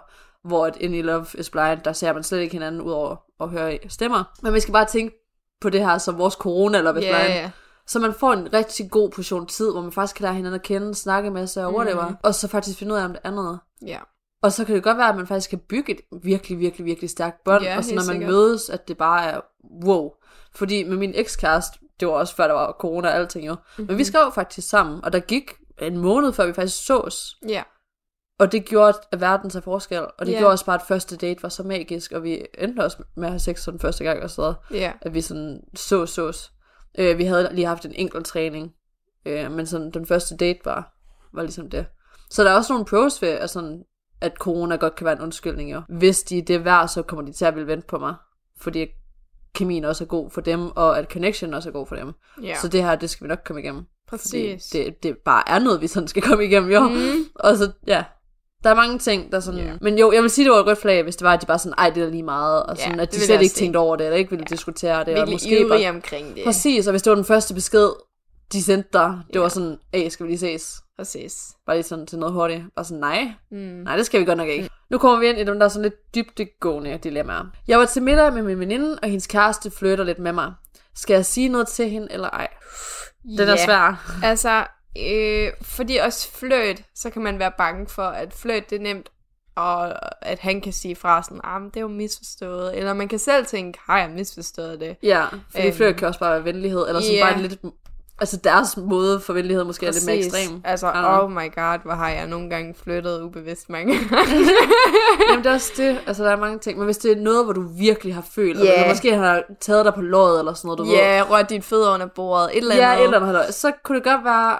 Hvor at inde i Love is Blind, der ser man slet ikke hinanden, udover at høre stemmer. Men vi skal bare tænke på det her som vores corona is ja, Blind. ja. Så man får en rigtig god portion tid, hvor man faktisk kan lære hinanden at kende, snakke med sig og whatever. Mhm. Og så faktisk finde ud af, om det er noget. ja. Og så kan det godt være, at man faktisk kan bygge et virkelig, virkelig, virkelig stærkt bånd. Ja, og så når man sikkert. mødes, at det bare er wow. Fordi med min ekskæreste, det var også før der var corona og alting jo. Mm-hmm. Men vi skrev faktisk sammen, og der gik en måned før vi faktisk sås. Ja, Og det gjorde, at verden sig forskel. Og det Ja. gjorde også bare, at første date var så magisk, og vi endte også med at have sex sådan første gang og så ja. at vi sådan så sås. Øh, vi havde lige haft en enkelt træning, øh, men sådan den første date var, var ligesom det. Så der er også nogle pros ved, at, sådan, at corona godt kan være en undskyldning jo. Hvis de er det værd, så kommer de til at ville vente på mig. Fordi kemien også er god for dem, og at connection også er god for dem. ja. Så det her, det skal vi nok komme igennem. Præcis. Det, det bare er noget, vi sådan skal komme igennem, jo. Mm. Og så, ja, der er mange ting, der sådan... Ja. Men jo, jeg vil sige, det var et rødt flag, hvis det var, at de bare sådan, ej, det er lige meget, og sådan, det at de slet ikke tænkte over det, eller ikke ville Ja. diskutere det, og Virkelig måske bare... omkring det. Præcis, og hvis det var den første besked, de sendte dig, det Ja. var sådan, hey, skal vi lige ses? Præcis. Bare lige sådan til noget hurtigt. Og sådan, nej, Mm. nej, det skal vi godt nok ikke. Nu kommer vi ind i dem, der er sådan lidt dybdegående dilemmaer. Jeg var til middag med min veninde, og hendes kæreste flytter lidt med mig. Skal jeg sige noget til hende, eller ej? Den er Ja. svær. Altså, øh, fordi også fløjt, så kan man være bange for, at fløjt det er nemt og at han kan sige fra sådan, ah, men det er jo misforstået. Eller man kan selv tænke, har jeg misforstået det? Ja, fordi Øhm. flirt kan også bare være venlighed, eller sådan Ja. bare lidt... Altså deres måde for venlighed måske er lidt mere ekstrem. Altså, oh my god, hvor har jeg nogle gange flyttet ubevidst mange Jamen det er også det, altså der er mange ting. Men hvis det er noget, hvor du virkelig har følt, Ja. eller måske har taget dig på låret eller sådan noget, du ved. Ja, rørt dit fødder under bordet, et eller andet. Ja, et eller andet. Så kunne det godt være,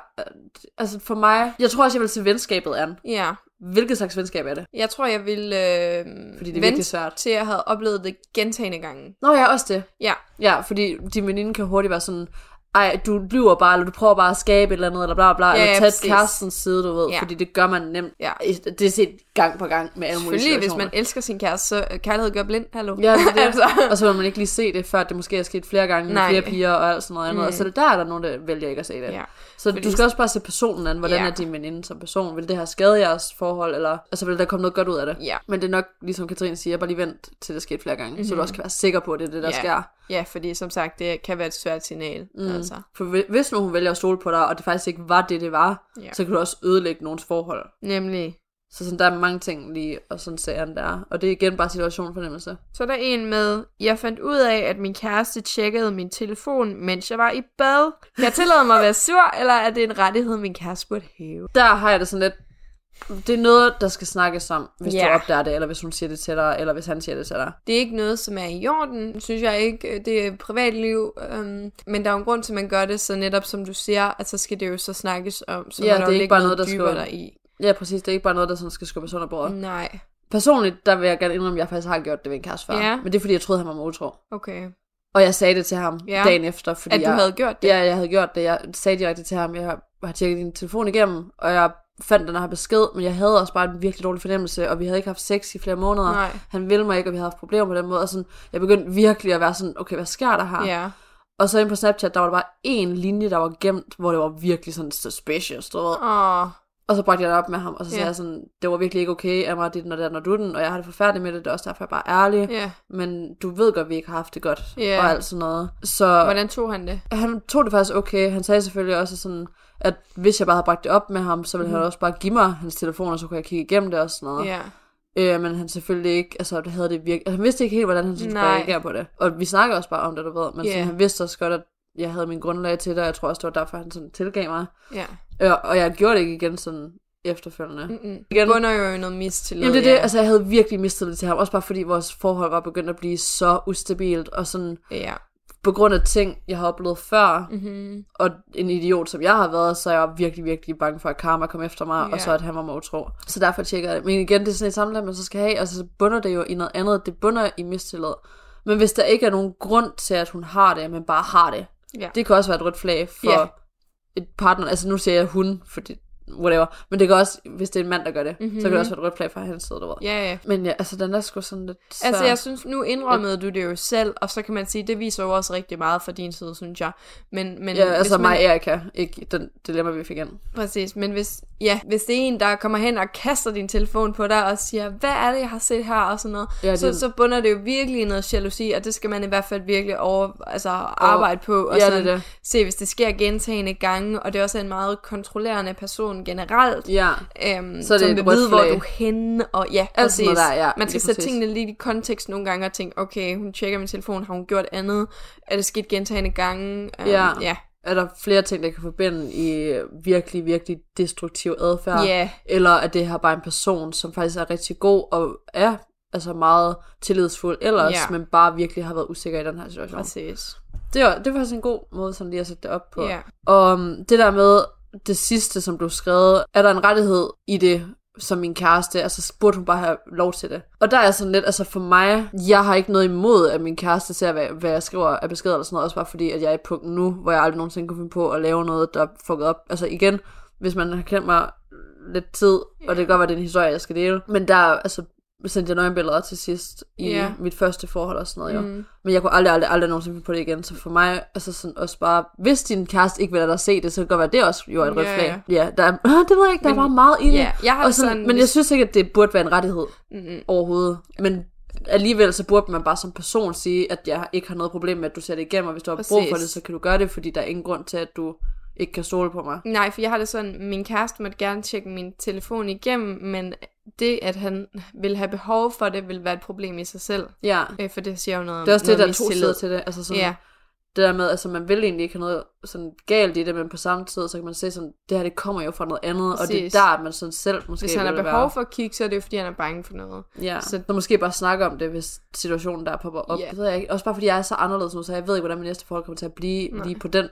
altså for mig, jeg tror også, jeg vil se venskabet an. Ja, Hvilket slags venskab er det? jeg tror, jeg vil øh, Fordi det er virkelig svært. til jeg havde oplevet det gentagende gange. Nå ja, også det. Ja, Ja, fordi din veninde kan hurtigt være sådan, ej, du lyver bare, eller du prøver bare at skabe et eller andet, eller bla bla, Ja, eller ja, tage præcis. kærestens side, du ved, Ja. fordi det gør man nemt. Ja. Det er set gang på gang med alle mulige selvfølgelig, hvis man elsker sin kæreste, så øh, kærlighed gør blind, hallo. Ja, det er det. altså. Og så vil man ikke lige se det, før det måske er sket flere gange med Nej. flere piger og alt sådan noget andet. Mm. Mm. Så det der er der nogen, der vælger ikke at se det. Ja. Så Fordi- du skal også bare se personen an. Hvordan Ja. er din veninde som person? Vil det her skade jeres forhold? Eller altså, vil der komme noget godt ud af det? Ja. Men det er nok, ligesom Katrine siger, bare lige vent til det sker flere gange. Mm-hmm. Så du Mhm. også kan være sikker på, at det er det, der Ja. sker. Ja, fordi som sagt, det kan være et svært signal. Mm. Altså. For hvi- hvis nu hun vælger at stole på dig, og det faktisk ikke var det, det var, Ja. så kan du også ødelægge nogens forhold. Nemlig. Så sådan, der er mange ting lige, og sådan ser den der. Og det er igen bare situationfornemmelse. Så er der en med, jeg fandt ud af, at min kæreste tjekkede min telefon, mens jeg var i bad. Jeg tillade mig at være sur, eller er det en rettighed, min kæreste burde hæve? Der har jeg det sådan lidt, det er noget, der skal snakkes om, hvis Ja. du opdager det, eller hvis hun siger det til dig, eller hvis han siger det til dig. Det er ikke noget, som er i orden, synes jeg ikke. Det er privatliv, øhm, men der er jo en grund til, at man gør det, så netop som du siger, at så skal det jo så snakkes om, så Ja, det er ikke bare noget, der skal- i. Ja, præcis. Det er ikke bare noget, der sådan skal skubbes under bordet. Nej, Personligt, der vil jeg gerne indrømme, at jeg faktisk har gjort det ved en kæreste før. Ja. Men det er, fordi jeg troede, han var utro. okay. Og jeg sagde det til ham Ja. dagen efter, fordi At du jeg, havde gjort det? Ja, jeg havde gjort det. Jeg sagde direkte til ham, jeg har, har tjekket din telefon igennem, og jeg fandt den her besked, men jeg havde også bare en virkelig dårlig fornemmelse, og vi havde ikke haft sex i flere måneder. Nej. Han ville mig ikke, og vi havde haft problemer på den måde. Og sådan, jeg begyndte virkelig at være sådan, okay, hvad sker der her? Ja. Og så ind på Snapchat, der var der bare en linje, der var gemt, hvor det var virkelig sådan suspicious, du ved. Åh, Og så bragte jeg det op med ham, og så sagde Ja. jeg sådan, det var virkelig ikke okay af mig, dit og den og du den, og jeg har det forfærdeligt med det, det er også derfor, jeg bare er ærlig. ja. Men du ved godt, vi ikke har haft det godt, Ja. og alt sådan noget. Så Hvordan tog han det? han tog det faktisk okay. Han sagde selvfølgelig også sådan, at hvis jeg bare havde bragt det op med ham, så ville mm. han også bare give mig hans telefon, og så kunne jeg kigge igennem det og sådan noget. Ja. Øh, men han selvfølgelig ikke, altså det havde det virkelig, altså, han vidste ikke helt, hvordan han skulle reagere på det. Og vi snakker også bare om det, du ved, men Ja. sådan, han vidste også godt, at jeg havde min grundlag til det, og jeg tror også, det var derfor, han sådan tilgav mig. Ja. Øh, og jeg gjorde det ikke igen sådan efterfølgende. Mm. Mm-mm. Igen. Det bunder jo i noget mistillid. Jamen det er det, ja. altså jeg havde virkelig det til ham, også bare fordi vores forhold var begyndt at blive så ustabilt, og sådan Ja. på grund af ting, jeg har oplevet før, Mm-hmm. og en idiot, som jeg har været, så er jeg virkelig, virkelig bange for, at karma kom efter mig, Ja. og så at han var mig utro. Så derfor tjekker jeg det. Men igen, det er sådan et sammenlag, man så skal have, og så bunder det jo i noget andet. Det bunder i mistillid. Men hvis der ikke er nogen grund til, at hun har det, men bare har det, Ja. det kan også være et rødt flag for Ja. et partner. Altså nu siger jeg hun, fordi whatever. Men det kan også, hvis det er en mand, der gør det, mm-hmm. så kan det også være et rødt flag fra hans side, du ved. Ja, ja. Men ja, altså den er sgu sådan lidt så... Altså, jeg synes, nu indrømmede du det jo selv, og så kan man sige, det viser jo også rigtig meget fra din side, synes jeg. Men, men Ja, altså man, mig og Erika, ikke den dilemma, vi fik ind. Præcis, men hvis, ja, hvis det er en, der kommer hen og kaster din telefon på dig og siger, hvad er det, jeg har set her, og sådan noget, Ja, det- så, så bunder det jo virkelig noget jalousi, og det skal man i hvert fald virkelig over, altså, arbejde på, og ja, sådan, det er det. se, hvis det sker gentagende gange, og det er også en meget kontrollerende person generelt, Ja, Øhm, Så det som vil vide, hvor du er henne, og ja, præcis. noget der, ja, Man skal sætte præcis. tingene lidt i kontekst nogle gange og tænke, okay, hun tjekker min telefon, har hun gjort andet? Er det sket gentagende gange? Um, Ja. ja. er der flere ting, der kan forbinde i virkelig, virkelig destruktiv adfærd. Ja. Eller at det her bare en person, som faktisk er rigtig god og er altså meget tillidsfuld ellers, Ja. men bare virkelig har været usikker i den her situation. Præcis. Det var, det var faktisk en god måde sådan lige at sætte det op på. Ja. Og um, det der med det sidste, som du skrev, er der en rettighed i det, som min kæreste, altså burde hun bare have lov til det. Og der er sådan lidt, altså for mig, jeg har ikke noget imod, at min kæreste ser, hvad, hvad jeg skriver af beskeder eller sådan noget, også bare fordi, at jeg er i punkten nu, hvor jeg aldrig nogensinde kunne finde på at lave noget, der fucket op. Altså igen, hvis man har kendt mig lidt tid, og det kan godt være, det er en historie, jeg skal dele, men der altså, sendte jeg nøgenbilleder til sidst i Ja. mit første forhold og sådan noget, jo. Mm. Men jeg kunne aldrig, aldrig, aldrig nogensinde finde på det igen. Så for mig, altså sådan også bare, hvis din kæreste ikke vil lade dig se det, så kan det godt være, det også jo er et rødt Ja, flag. Ja, der er, ah, det ved jeg ikke, der Men- er bare meget i det. Ja, jeg har og sådan, sådan, men jeg synes ikke, at det burde være en rettighed Mm-mm. overhovedet. Men alligevel så burde man bare som person sige, at jeg ikke har noget problem med, at du ser det igennem, og hvis du har brug for Præcis. det, så kan du gøre det, fordi der er ingen grund til, at du ikke kan stole på mig. Nej, for jeg har det sådan, min kæreste måtte gerne tjekke min telefon igennem, men det, at han vil have behov for det, vil være et problem i sig selv. Ja. Øh, for det siger jo noget om Det er også det, der er to sider til det. Altså sådan, Ja, det der med, altså man vil egentlig ikke have noget sådan galt i det, men på samme tid, så kan man se sådan, det her det kommer jo fra noget andet, og det Præcis. er der, at man sådan selv måske hvis han har behov være. for at kigge, så er det jo, fordi han er bange for noget. Ja, Så- så måske bare snakke om det, hvis situationen der popper op. Yeah. Det ved jeg ikke. Også bare fordi jeg er så anderledes nu, så jeg ved ikke, hvordan min næste forhold kommer til at blive Nej. lige på den,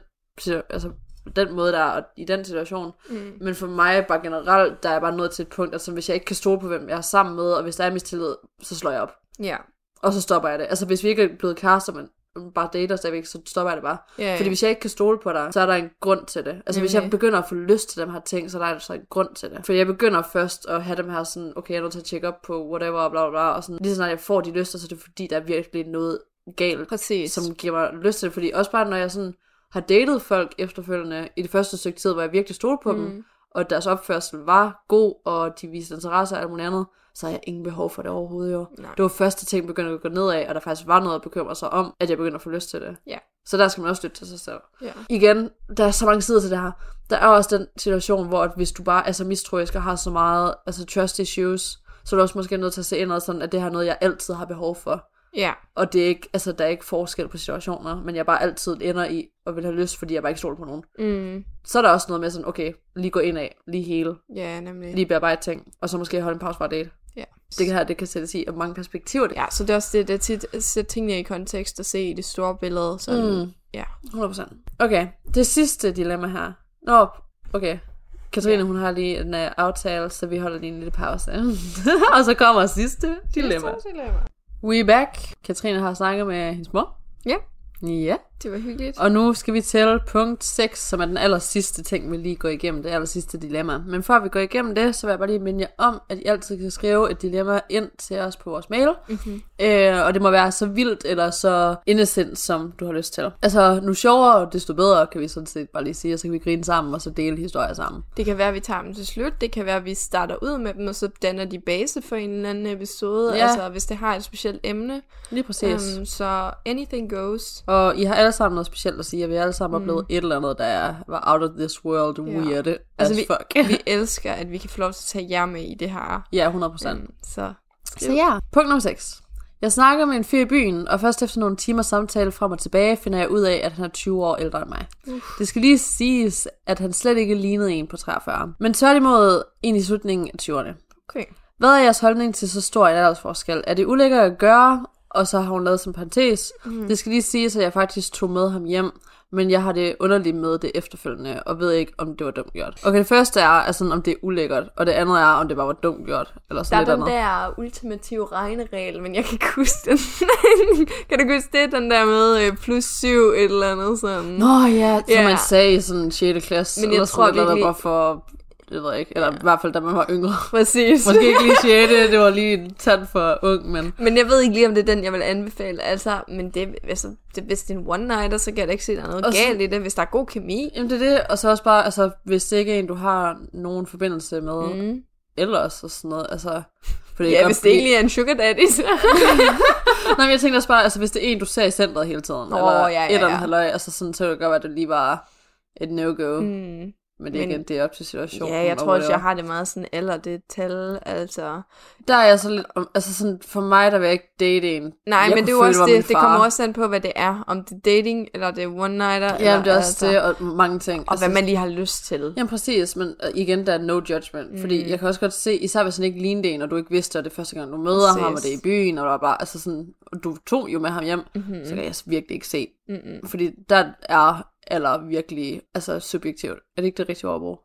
altså den måde der, og i den situation. Mm. Men for mig bare generelt, der er jeg bare nået til et punkt, altså hvis jeg ikke kan stole på, hvem jeg er sammen med, og hvis der er mistillid, så slår jeg op. Ja. Og så stopper jeg det. Altså hvis vi ikke er blevet kærester, men bare dater stadigvæk, så stopper jeg det bare. Ja, ja. Fordi hvis jeg ikke kan stole på dig, så er der en grund til det. Altså hvis jeg Nemlig. begynder at få lyst til dem her ting, så er der altså en grund til det. For jeg begynder først at have dem her sådan, okay, jeg er nødt til at tjekke op på whatever, og bla bla bla, og sådan, lige så snart jeg får de lyster, så er det fordi, der er virkelig noget galt, Præcis. som giver mig lyst til det. Fordi også bare, når jeg sådan har datet folk efterfølgende i det første stykke tid, hvor jeg virkelig stolede på mm. dem, og deres opførsel var god, og de viste interesse og alt muligt andet, så har jeg ingen behov for det overhovedet jo. Nej. Det var første ting, begyndte at gå nedad, og der faktisk var noget at bekymre sig om, at jeg begyndte at få lyst til det. Ja. Så der skal man også lytte til sig selv. Ja. Igen, der er så mange sider til det her. Der er også den situation, hvor at hvis du bare er så mistroisk og har så meget altså trust issues, så er du også måske nødt til at se ind og sådan, at det her er noget, jeg altid har behov for. Ja. Og det er ikke, altså, der er ikke forskel på situationer, men jeg bare altid ender i og vil have lyst, fordi jeg bare ikke stoler på nogen. Mm. Så er der også noget med sådan, okay, lige gå ind af, lige hele, Ja, nemlig. lige bearbejde ting, og så måske holde en pause fra at date. Ja. Det kan her, det kan sættes i, og mange perspektiver det. Ja, så det er også det, det er tit at sætte tingene i kontekst og se i det store billede. Sådan, Mm. Ja. 100%. Okay, det sidste dilemma her. Nå, okay. Katrine, hun har lige en uh, aftale, så vi holder lige en lille pause. og så kommer sidste dilemma. dilemma. We back. Katrine har snakket med hendes mor. Ja. Ja. Det var hyggeligt. Og nu skal vi tælle punkt 6, som er den aller sidste ting, vi lige går igennem, det aller sidste dilemma. Men før vi går igennem det, så vil jeg bare lige minde jer om, at I altid kan skrive et dilemma ind til os på vores mail. Mm-hmm. Øh, og det må være så vildt eller så innocent, som du har lyst til. Altså, nu sjovere, desto bedre, kan vi sådan set bare lige sige, og så kan vi grine sammen, og så dele historier sammen. Det kan være, at vi tager dem til slut. Det kan være, at vi starter ud med dem, og så danner de base for en eller anden episode. Ja. Altså, hvis det har et specielt emne. Lige præcis. Um, så anything goes. og I har alle sammen noget specielt at sige, og vi alle sammen mm. oplevet et eller andet, der er, var out of this world Ja. weird as Altså, vi, fuck. vi elsker, at vi kan få lov til at tage jer med i det her. ja, 100 procent. Um, så Så ja. Punkt nummer 6. Jeg snakker med en fyr i byen, og først efter nogle timer samtale frem og tilbage, finder jeg ud af, at han er 20 år ældre end mig. Uh. Det skal lige siges, at han slet ikke lignede en på 43, men tværtimod en i slutningen af 20'erne. okay. Hvad er jeres holdning til så stor en aldersforskel? Er det ulækkert at gøre? Og så har hun lavet som parentes. Mm. Det skal lige siges, at jeg faktisk tog med ham hjem, men jeg har det underligt med det efterfølgende, og ved ikke, om det var dumt gjort. Okay, det første er, altså, om det er ulækkert, og det andet er, om det bare var dumt gjort, eller Der sådan er lidt den andet. der ultimative regneregel, men jeg kan ikke huske den. kan du huske det, den der med øh, plus syv et eller andet sådan? Nå ja, som Ja. man sagde i sådan 6. klasse. Men jeg tror sådan virkelig- Der var for, det ved jeg ikke, eller i hvert fald da man var yngre. Præcis. Måske ikke lige 6. det var lige en tand for ung, men... Men jeg ved ikke lige, om det er den, jeg vil anbefale. Altså, men det, altså, det, hvis det er en one-nighter, så kan jeg da ikke se, der er noget Og så- galt i det, hvis der er god kemi. Jamen det er det, og så også bare, altså, hvis det ikke er en, du har nogen forbindelse med mm. ellers og sådan noget, altså... For det Ja, hvis det egentlig er en sugar daddy, så... Nej, men jeg tænker også bare, altså hvis det er en, du ser i centret hele tiden, Nå, eller ja, ja, et eller andet ja. halløj, altså sådan, så kan det godt være, at det lige var et no-go. Mm. Men det er Men- igen, det er op til situationen. Ja, jeg og tror også, jeg har det meget sådan, eller det et tal, altså... Der er jeg så lidt, altså sådan, for mig, der vil jeg ikke date en. Nej, jeg men det er også det, det kommer også an på, hvad det er. Om det er dating, eller det er one-nighter, Ja, men det er også altså, det, og mange ting. Og hvad man lige har lyst til. Jamen præcis, men øh, igen, der er no judgment. Mm. Fordi jeg kan også godt se, især hvis han ikke lignede en, og du ikke vidste, at det er første gang, du møder Præcis. ham, og det er i byen, og bla, bla, altså sådan, og du tog jo med ham hjem, mm-hmm. så kan jeg virkelig ikke se. Mm-mm. Fordi der er alder virkelig, altså subjektivt. Er det ikke det rigtige ord at bruge?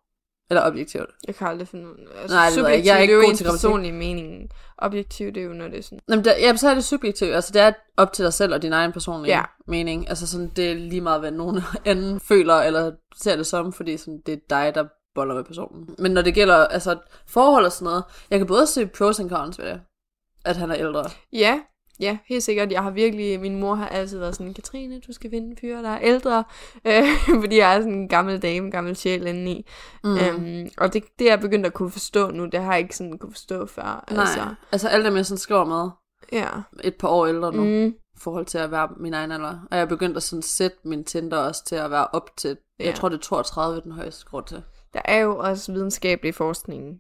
Eller objektivt? Jeg kan aldrig finde ud altså, Nej, det ved jeg er subjektivt, ikke det er jo god ens personlige mening. Objektivt, det er jo, når det er sådan... Jamen, der, jamen, så er det subjektivt. Altså, det er op til dig selv og din egen personlige Ja. mening. Altså, sådan, det er lige meget, hvad nogen anden føler eller ser det som, fordi sådan, det er dig, der boller med personen. Men når det gælder altså, forhold og sådan noget, jeg kan både se pros and cons ved det, at han er ældre. Ja, ja, helt sikkert. Jeg har virkelig, min mor har altid været sådan, Katrine, du skal finde en fyr, der er ældre. Øh, fordi jeg er sådan en gammel dame, gammel sjæl indeni. Mm. Øhm, og det, det er jeg begyndt at kunne forstå nu. Det har jeg ikke sådan kunne forstå før. Nej, Altså, altså, alle dem, jeg sådan skriver med, ja. et par år ældre nu, mm. I forhold til at være min egen alder. Og jeg er begyndt at sådan sætte min Tinder også til at være op til, ja. Jeg tror det er 32 den højeste grund til. der er jo også videnskabelig forskning,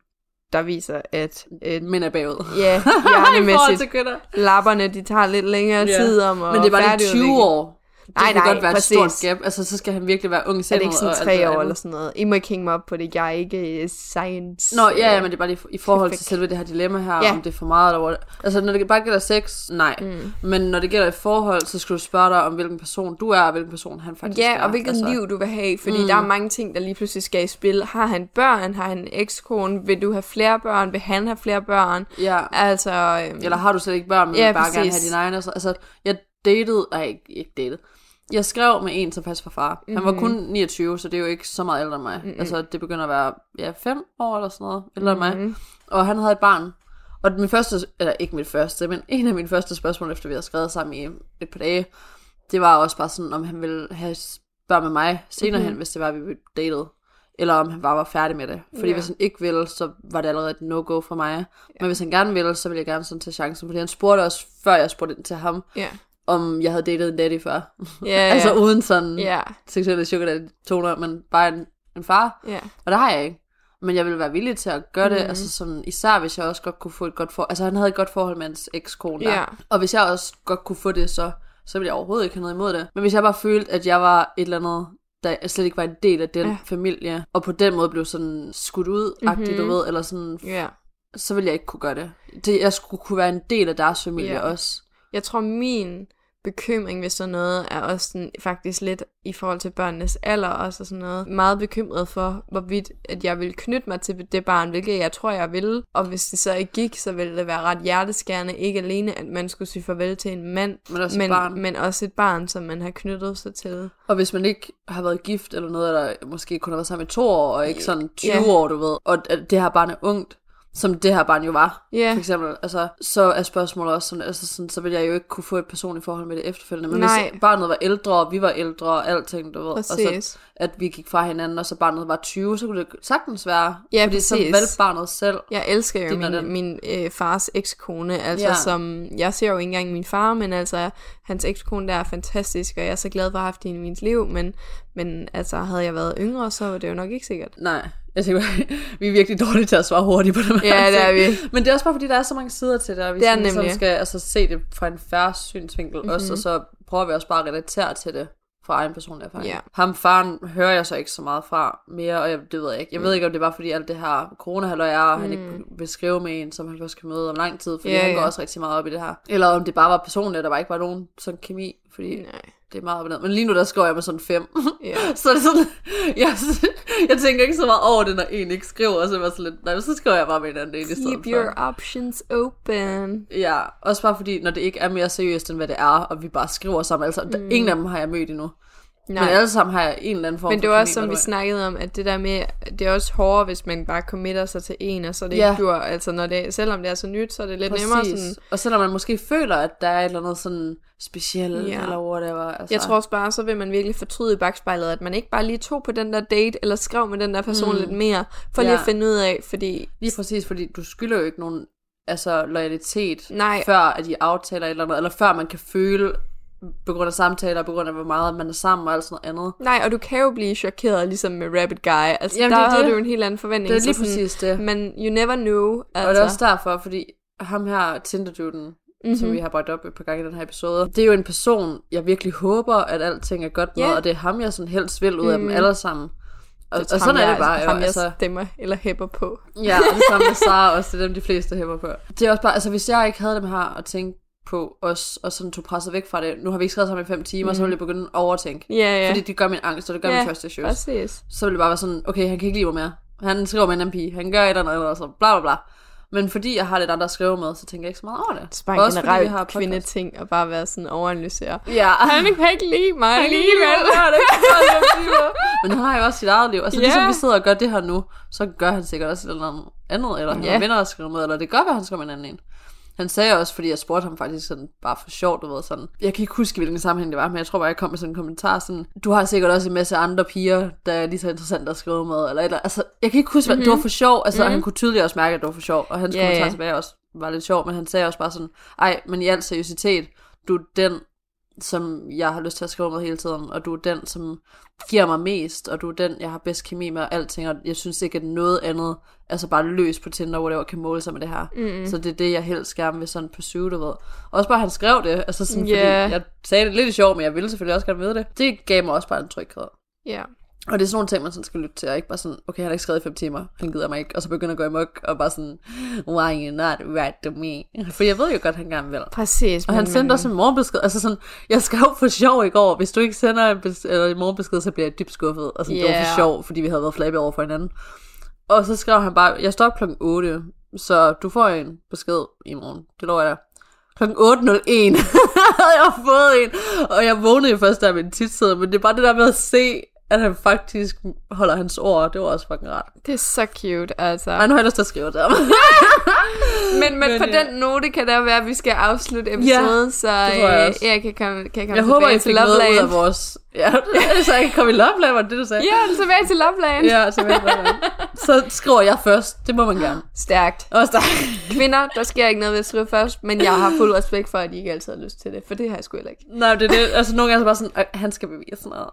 der viser, at øh, Mænd er bagud. ja, hjernemæssigt, lapperne, de tager lidt længere tid om at Men det er bare lige 20 færdigudvikle. år. Det Nej, kan nej, godt være præcis. et stort gap. Altså, så skal han virkelig være ung i Er sindet. det ikke sådan tre år andet. eller sådan noget? I må ikke hænge mig op på det. Jeg er ikke øh, science. Nå, ja, ja, men det er bare lige i forhold til selve det her dilemma her, Ja. om det er for meget eller Altså, når det bare gælder sex, nej. Mm. Men når det gælder et forhold, så skal du spørge dig om, hvilken person du er, og hvilken person han faktisk er. Ja, og hvilket altså, liv du vil have, fordi mm. der er mange ting, der lige pludselig skal i spil. Har han børn? Har han en ekskone? Vil du have flere børn? Vil han have flere børn? Ja. Altså, øhm, Eller har du slet ikke børn, men Ja, ja, bare gerne have præcis. dine egne? Altså, altså, jeg datede, nej, ikke, ikke dated. Jeg skrev med en, faktisk var far. Han var kun 29, så det er jo ikke så meget ældre end mig. Mm-hmm. Altså, det begynder at være, ja, fem år eller sådan noget, ældre mm-hmm. end mig. Og han havde et barn. Og min første, eller ikke mit første, men en af mine første spørgsmål, efter vi havde skrevet sammen i et par dage, det var også bare sådan, om han ville have børn med mig senere mm-hmm. hen, hvis det var, vi datede. Eller om han bare var færdig med det. Fordi Ja. hvis han ikke ville, så var det allerede et no-go for mig. Men hvis han gerne ville, så ville jeg gerne sådan tage chancen. Fordi han spurgte også, før jeg spurgte ind til ham, ja. Om jeg havde datet en daddy før. Ja, altså ja. uden sådan Ja, seksuelle sugar men bare en, en far. ja. Og det har jeg ikke. Men jeg ville være villig til at gøre det, Mhm. mm. altså sådan, især hvis jeg også godt kunne få et godt forhold. Altså han havde et godt forhold med hans ekskone der. Ja. Og hvis jeg også godt kunne få det, så, så ville jeg overhovedet ikke have noget imod det. Men hvis jeg bare følte, at jeg var et eller andet, der slet ikke var en del af den Ja. familie, og på den måde blev sådan skudt ud, mm-hmm. Mhm. du ved, eller sådan, ja. så ville jeg ikke kunne gøre det. det. Jeg skulle kunne være en del af deres familie Ja. også. Jeg tror, min bekymring ved sådan noget er også sådan, faktisk lidt i forhold til børnenes alder også og sådan noget. Meget bekymret for, hvorvidt at jeg vil knytte mig til det barn, hvilket jeg tror, jeg vil. Og hvis det så ikke gik, så ville det være ret hjerteskærende. Ikke alene, at man skulle sige farvel til en mand, Men også et men, barn. men også et barn, som man har knyttet sig til. Og hvis man ikke har været gift eller noget, eller måske kun har været sammen i to år, og ikke sådan 20 Ja. år, du ved, og at det her barn er ungt, som det her barn jo var, Ja. for eksempel, altså, så er spørgsmålet også sådan, altså sådan, så vil jeg jo ikke kunne få et personligt forhold med det efterfølgende. Men Nej. hvis barnet var ældre, og vi var ældre, og alting, du ved, og Præcis. så, at vi gik fra hinanden, og så barnet var 20, så kunne det sagtens være, Ja, fordi så præcis. valgte barnet selv. Jeg elsker jo og min, den. min øh, fars ekskone, altså Ja. som, jeg ser jo ikke engang min far, men altså, hans ekskone der er fantastisk, og jeg er så glad for at have haft hende i mit liv, men, men altså, havde jeg været yngre, så var det jo nok ikke sikkert. Nej, jeg tænker, vi er virkelig dårlige til at svare hurtigt på det Ja, det er vi. Men det er også bare fordi, der er så mange sider til det, og vi Det er sådan, ligesom nemlig. skal altså, se det fra en færre synsvinkel mm-hmm. også, og så prøver vi også bare at relatere til det fra egen personlig erfaring. Ja. Ham faren hører jeg så ikke så meget fra mere, og jeg, det ved jeg ikke. Jeg ved ikke, om det var fordi alt det her corona er, og han ikke vil skrive med en, som han først kan møde om lang tid, fordi Ja, han går ja. også rigtig meget op i det her. Eller om det bare var personligt, at der bare ikke var nogen sådan kemi, fordi Nej. Det er meget op og ned. Men lige nu, der skriver jeg med sådan fem. Ja. så er det sådan, jeg, jeg tænker ikke så meget over det, når en ikke skriver, og så er jeg sådan lidt, nej, så skriver jeg bare med en anden en i stedet Keep for. your options open. Ja, også bare fordi, når det ikke er mere seriøst, end hvad det er, og vi bare skriver sammen, altså, mm. ingen af dem har jeg mødt endnu. Nej. Men alle sammen har jeg en eller anden form Men det for var også, kemi som vi snakkede om, at det der med, det er også hårdere, hvis man bare committer sig til en, og så det Ja. ikke dur, altså når det, selvom det er så nyt, så er det lidt nemmere Præcis. sådan, Og selvom man måske føler, at der er et eller andet sådan specielt, Ja. eller whatever. Altså. Jeg tror også bare, så vil man virkelig fortryde i bagspejlet, at man ikke bare lige tog på den der date, eller skrev med den der person mm. lidt mere, for lige Ja. at finde ud af, fordi... Lige præcis, fordi du skylder jo ikke nogen altså, loyalitet, Nej. før at I aftaler et eller andet, eller før man kan føle, på grund af samtaler, på grund af hvor meget man er sammen og alt sådan noget andet. Nej, og du kan jo blive chokeret, ligesom med Rabbit Guy. Altså, Jamen, der det er havde det. du jo en helt anden forventning. Det er lige så sådan- præcis det. Men you never knew, altså. Og det er også derfor, fordi ham her, Tinder-duden, mm-hmm. som vi har bragt op et par gange i den her episode, det er jo en person, jeg virkelig håber, at alting er godt med, Ja. og det er ham, jeg sådan helst vil ud af dem alle sammen. Og, og sådan er det bare. Ham, jo, jeg altså, stemmer eller hæpper på. ja, og det samme med Sara også, det er dem, de fleste hæpper på. Det er også bare, altså hvis jeg ikke havde dem her at tænke på os, og sådan tog presset væk fra det, nu har vi ikke skrevet sammen i fem timer, mm. så ville jeg begynde at overtænke. Ja, ja. Fordi det gør min angst, og det gør ja, min trust issues. præcis. så ville det bare være sådan, okay, han kan ikke lide mig mere. Han skriver med en anden pige, han gør et eller andet, og så bla bla bla. Men fordi jeg har lidt andre at skrive med, så tænker jeg ikke så meget over det. Det er bare en Også vi har kvindeting, og bare være sådan overanalysere. Ja. Han kan ikke lide mig alligevel. Men han har jo også sit eget liv. Altså Ja. ligesom vi sidder og gør det her nu, så gør han sikkert også et eller andet eller han Ja. har venner at skrive med, eller det godt være, han skriver med en anden en. Han sagde også, fordi jeg spurgte ham faktisk sådan, bare for sjovt, du ved, sådan. Jeg kan ikke huske, hvilken sammenhæng det var, men jeg tror bare, jeg kom med sådan en kommentar, sådan, du har sikkert også en masse andre piger, der er lige så interessant at skrive med, eller, eller altså, jeg kan ikke huske, hvad, mm-hmm. det var for sjov, altså, mm-hmm. han kunne tydeligt også mærke, at det var for sjov, og hans Ja, kommentar ja. tilbage også var lidt sjov, men han sagde også bare sådan, ej, men i al seriøsitet, du er den, som jeg har lyst til at skrive med hele tiden, og du er den, som giver mig mest, og du er den, jeg har bedst kemi med og alting, og jeg synes ikke, at noget andet, altså bare løs på Tinder, hvor det kan måle sig med det her. Mm. Så det er det, jeg helst gerne vil sådan pursue, du ved. Også bare, han skrev det, altså sådan, Ja. fordi jeg sagde det lidt i sjov, men jeg ville selvfølgelig også gerne vide det. Det gav mig også bare en tryghed. Ja. Og det er sådan nogle ting, man sådan skal lytte til, og ikke bare sådan, okay, han har ikke skrevet i fem timer, han gider mig ikke, og så begynder at gå amok, og bare sådan, why you not right to me? For jeg ved jo godt, han gerne vil. Præcis. Og han sendte også en morgenbesked, altså sådan, jeg skrev for sjov i går, hvis du ikke sender en, bes- eller en morgenbesked, så bliver jeg dybt skuffet, og sådan, yeah. det var for sjov, fordi vi havde været flabbe over for hinanden. Og så skrev han bare, jeg står op klokken 8, så du får en besked i morgen, det lover jeg dig. Klokken 8.01 havde jeg fået en, og jeg vågnede jo først med en tidssæde, men det er bare det der med at se, at han faktisk holder hans ord, det var også fucking rart. Det er så cute, altså. Ej, nu har jeg lyst til at skrive det om. Men, men, Men på ja. den note kan det være, at vi skal afslutte episoden, så det tror jeg øh, jeg kan komme, kan jeg komme Jeg tilbage håber, I til fik noget ud Loveland. af vores... Ja, så jeg kan komme i Loveland, var det du sagde? Ja, tilbage til Loveland. Ja, så, så skriver jeg først. Det må man gerne. Stærkt. Også der. Kvinder, der sker ikke noget ved at skrive først, men jeg har fuld respekt for, at de ikke altid har lyst til det, for det har jeg sgu heller ikke. Nej, det er det. Altså, nogle gange er bare sådan, "Ej, han skal bevise noget.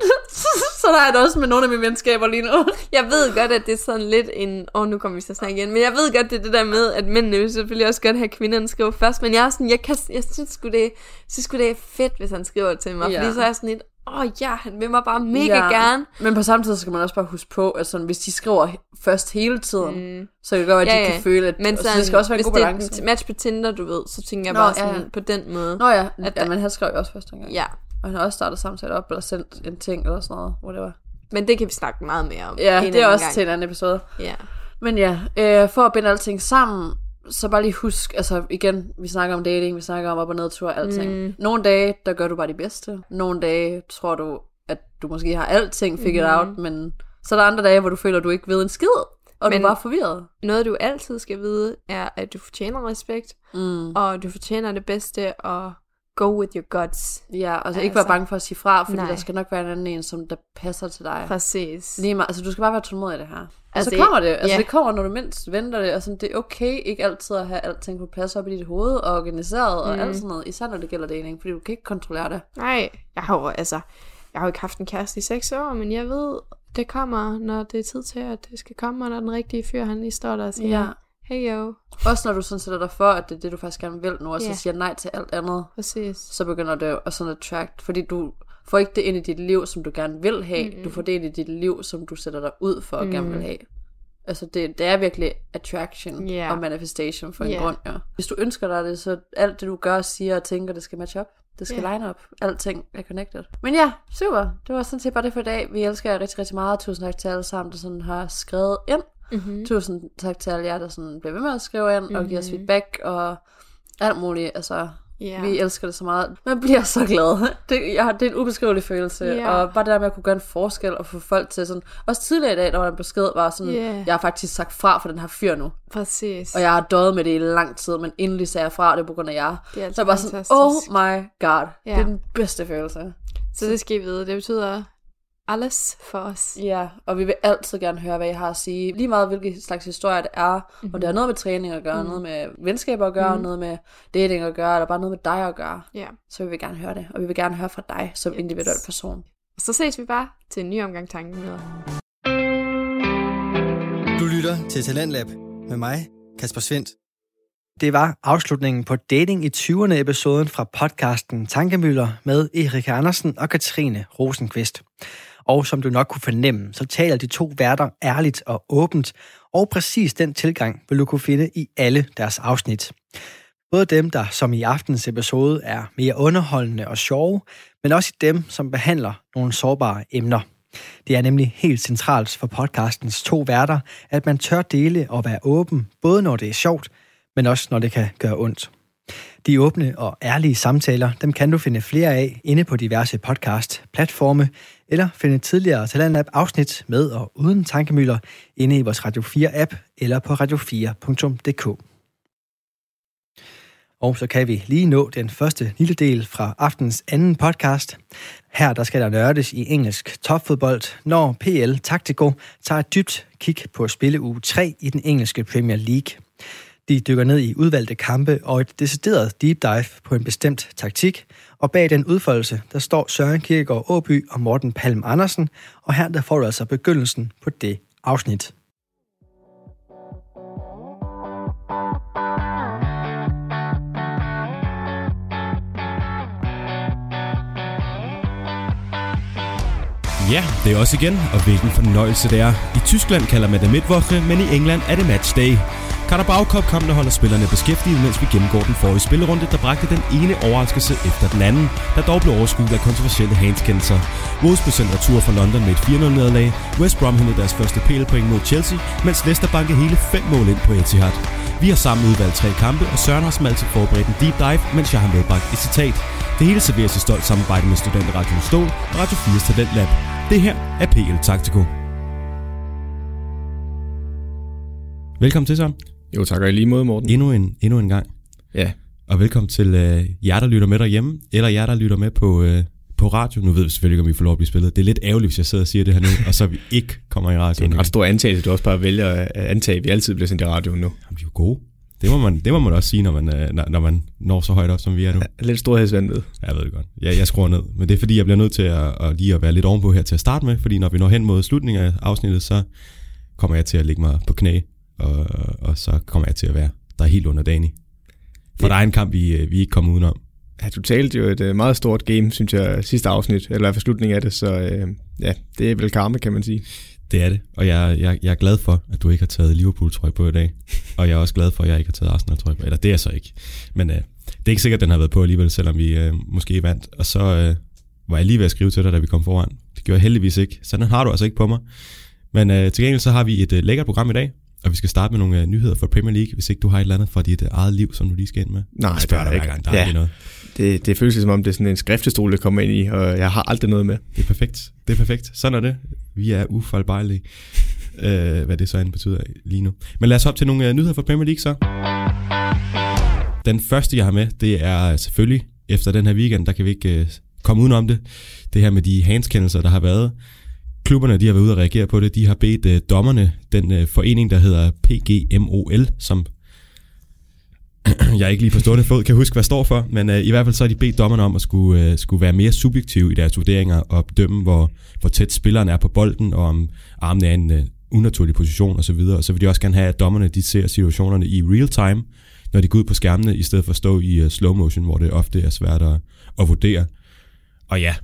så der er det også med nogle af mine venskaber lige nu. Jeg ved godt, at det er sådan lidt en... Åh, oh, nu kommer vi til at snakke igen. Men jeg ved godt, det er det der med, at mændene vil selvfølgelig også godt have kvinderne skrive først. Men jeg er sådan, jeg, kan, jeg synes sgu det, synes sgu det er fedt, hvis han skriver til mig. Ja. Fordi så er jeg sådan lidt, åh oh, ja, han vil mig bare mega Ja. gerne. Men på samme tid, så skal man også bare huske på, at sådan, hvis de skriver først hele tiden, mm. så kan det godt være, at de kan føle, at Men så sådan, det skal også være en hvis god det balance. er et match på Tinder, du ved, så tænker jeg Nå, bare ja, sådan ja. på den måde. Nå ja, At ja men han skrev jo også første gang. Ja, Og han har også startet samtale op, eller sendt en ting, eller sådan noget, whatever. men det kan vi snakke meget mere om. Ja, en det er også gang. til en anden episode. Ja. Men ja, øh, for at binde alting sammen, så bare lige husk, altså igen, vi snakker om dating, vi snakker om op- og nedtur og alting. Mm. Nogle dage, der gør du bare det bedste. Nogle dage tror du, at du måske har alting figured mm. out, men så er der andre dage, hvor du føler, at du ikke ved en skid, og Men- du er bare forvirret. Noget, du altid skal vide, er, at du fortjener respekt, Mm. og du fortjener det bedste, og go with your guts. Ja, altså, Altså, ikke være bange for at sige fra, fordi nej. der skal nok være en anden en, som der passer til dig. Præcis. Lige meget, altså du skal bare være tålmodig i det her. Altså, Altså, så kommer det. Altså ja. det kommer, når du mindst venter det. Altså det er okay ikke altid at have alting på plads op i dit hoved og organiseret og Mm. alt sådan noget. Især når det gælder dating, fordi du kan ikke kontrollere det. Nej, jeg har jo, altså, jeg har jo ikke haft en kæreste i seks år, men jeg ved, det kommer, når det er tid til, at det skal komme, og når den rigtige fyr, han lige står der og siger, Ja. Hey yo, Også når du sådan sætter dig for, at det er det, du faktisk gerne vil nu, og så siger nej til alt andet, præcis. så begynder det at sådan attract. Fordi du får ikke det ind i dit liv, som du gerne vil have. Mm. Du får det ind i dit liv, som du sætter dig ud for at gerne vil have. Altså det, det er virkelig attraction Ja. og manifestation for en Ja. grund, ja. Hvis du ønsker dig det, så alt det du gør, siger og tænker, det skal matche op. Det skal Ja. line up. Alting er connected. Men ja, super. Det var sådan set bare det for i dag. Vi elsker jer rigtig, rigtig meget. Tusind tak til alle sammen, der sådan har skrevet ind. Mm-hmm. Tusind tak til alle jer, der sådan bliver ved med at skrive ind mm-hmm. og give os feedback og alt muligt. Altså, Ja. vi elsker det så meget. Man bliver så glad. Det, jeg har, det er en ubeskrivelig følelse. Ja. Og bare det der med at kunne gøre en forskel og få folk til sådan... Også tidligere i dag, der var en besked, var sådan... Ja. Jeg har faktisk sagt fra for den her fyr nu. Præcis. Og jeg har døjet med det i lang tid, men endelig sagde jeg fra, det er på grund af jer. Det er altså så jeg bare sådan, fantastisk. oh my god. Ja. Det er den bedste følelse. Så det skal I vide. Det betyder alles for os. Ja, og vi vil altid gerne høre, hvad I har at sige. Lige meget, hvilke slags historier det er. Mm-hmm. Og det har noget med træning at gøre, mm. noget med venskaber at gøre, mm. noget med dating at gøre, eller bare noget med dig at gøre. Ja. Så vi vil gerne høre det. Og vi vil gerne høre fra dig som Yes. individuel person. Og så ses vi bare til en ny omgang tankemøder. Du lytter til Talentlab med mig, Kasper Svendt. Det var afslutningen på Dating i 20'erne episoden fra podcasten Tankemøller med Erik Andersen og Katrine Rosenqvist. Og som du nok kunne fornemme, så taler de to værter ærligt og åbent, og præcis den tilgang vil du kunne finde i alle deres afsnit. Både dem, der som i aftens episode er mere underholdende og sjove, men også dem, som behandler nogle sårbare emner. Det er nemlig helt centralt for podcastens to værter, at man tør dele og være åben, både når det er sjovt, men også når det kan gøre ondt. De åbne og ærlige samtaler, dem kan du finde flere af inde på diverse podcast-platforme, eller finde tidligere Talentlab afsnit med og uden tankemøller inde i vores Radio 4-app eller på radio4.dk. Og så kan vi lige nå den første lille del fra aftens anden podcast. Her der skal der nørdes i engelsk topfodbold, når PL Taktiko tager et dybt kig på spilleuge 3 i den engelske Premier League. De dykker ned i udvalgte kampe og et decideret deep dive på en bestemt taktik. Og bag den udfoldelse, der står Søren Kierkegaard Åby og Morten Palm Andersen. Og her der får du altså begyndelsen på det afsnit. Ja, det er også igen, og hvilken fornøjelse det er. I Tyskland kalder man det Midtwoche, men i England er det matchday. Carabao Cup-kampene holder spillerne beskæftiget, mens vi gennemgår den forrige spillerunde, der bragte den ene overraskelse efter den anden, der dog blev overskuddet af kontroversielle handskendelser. Wolves blev sendt retur fra London med et 4-0 nederlag, West Brom hentede deres første PL-point mod Chelsea, mens Leicester bankede hele fem mål ind på Etihad. Vi har sammen udvalgt tre kampe, og Søren har som altid forberedt en deep dive, mens jeg har medbragt et citat. Det hele serveres i stolt samarbejde med Studenteradion Stål og Radio 4's Talent Lab. Det her er PL Taktiko. Velkommen til, Søren. Jo, tak og i lige måde, Morten. Endnu en, endnu en gang. Ja, Og velkommen til øh, jer, der lytter med derhjemme, eller jer, der lytter med på, øh, på radio. Nu ved vi selvfølgelig om vi får lov at blive spillet. Det er lidt ærgerligt, hvis jeg sidder og siger det her nu, og så vi ikke kommer i det er en ret stor antagelse, du også bare vælger at antage, at vi altid bliver sendt i radioen nu. Jamen, vi er jo gode. Det må man, det må man også sige, når man, øh, når, når man når så højt op, som vi er nu. Lidt storhedsvand ved. Jeg ved det godt. Jeg, jeg skruer ned. Men det er fordi, jeg bliver nødt til at, at lige at være lidt ovenpå her til at starte med. Fordi når vi når hen mod slutningen af afsnittet, så kommer jeg til at lægge mig på knæ. Og, og så kommer jeg til at være der er helt under Dani. For Det- der er en kamp, vi, øh, vi ikke kommer udenom. Ja, du talte jo et øh, meget stort game, synes jeg, sidste afsnit, eller i hvert slutningen af det, så øh, ja, det er vel karma, kan man sige. Det er det. Og jeg, jeg, jeg er glad for, at du ikke har taget Liverpool-trøje på i dag. Og jeg er også glad for, at jeg ikke har taget Arsenal-trøje på. Eller det er jeg så ikke. Men øh, det er ikke sikkert, at den har været på alligevel, selvom vi øh, måske vandt. Og så øh, var jeg lige ved at skrive til dig, da vi kom foran. Det gjorde jeg heldigvis ikke. Så den har du altså ikke på mig. Men øh, til gengæld så har vi et øh, lækkert program i dag. Og vi skal starte med nogle øh, nyheder fra Premier League, hvis ikke du har et eller andet fra dit øh, eget liv, som du lige skal ind med. Nej, jeg spørger det dig er ikke. gang, der er Ja. lige noget. Det, det føles som om, det er sådan en skriftestol, der kommer ind i, og jeg har aldrig noget med. Det er perfekt. Det er perfekt. Sådan er det. Vi er ufejlbarlige. øh, hvad det så end betyder lige nu. Men lad os hoppe til nogle øh, nyheder fra Premier League så. Den første, jeg har med, det er selvfølgelig efter den her weekend, der kan vi ikke øh, komme udenom det. Det her med de handskendelser, der har været. Klubberne, de har været ude og reagere på det. De har bedt øh, dommerne, den øh, forening, der hedder PGMOL, som jeg ikke lige på stående fod kan huske, hvad står for, men øh, i hvert fald så har de bedt dommerne om at skulle, øh, skulle være mere subjektive i deres vurderinger og bedømme, hvor, hvor tæt spilleren er på bolden, og om armen er i en øh, unaturlig position osv. Og så vil de også gerne have, at dommerne de ser situationerne i real time, når de går ud på skærmene, i stedet for at stå i uh, slow motion, hvor det ofte er svært at, at vurdere. Og ja,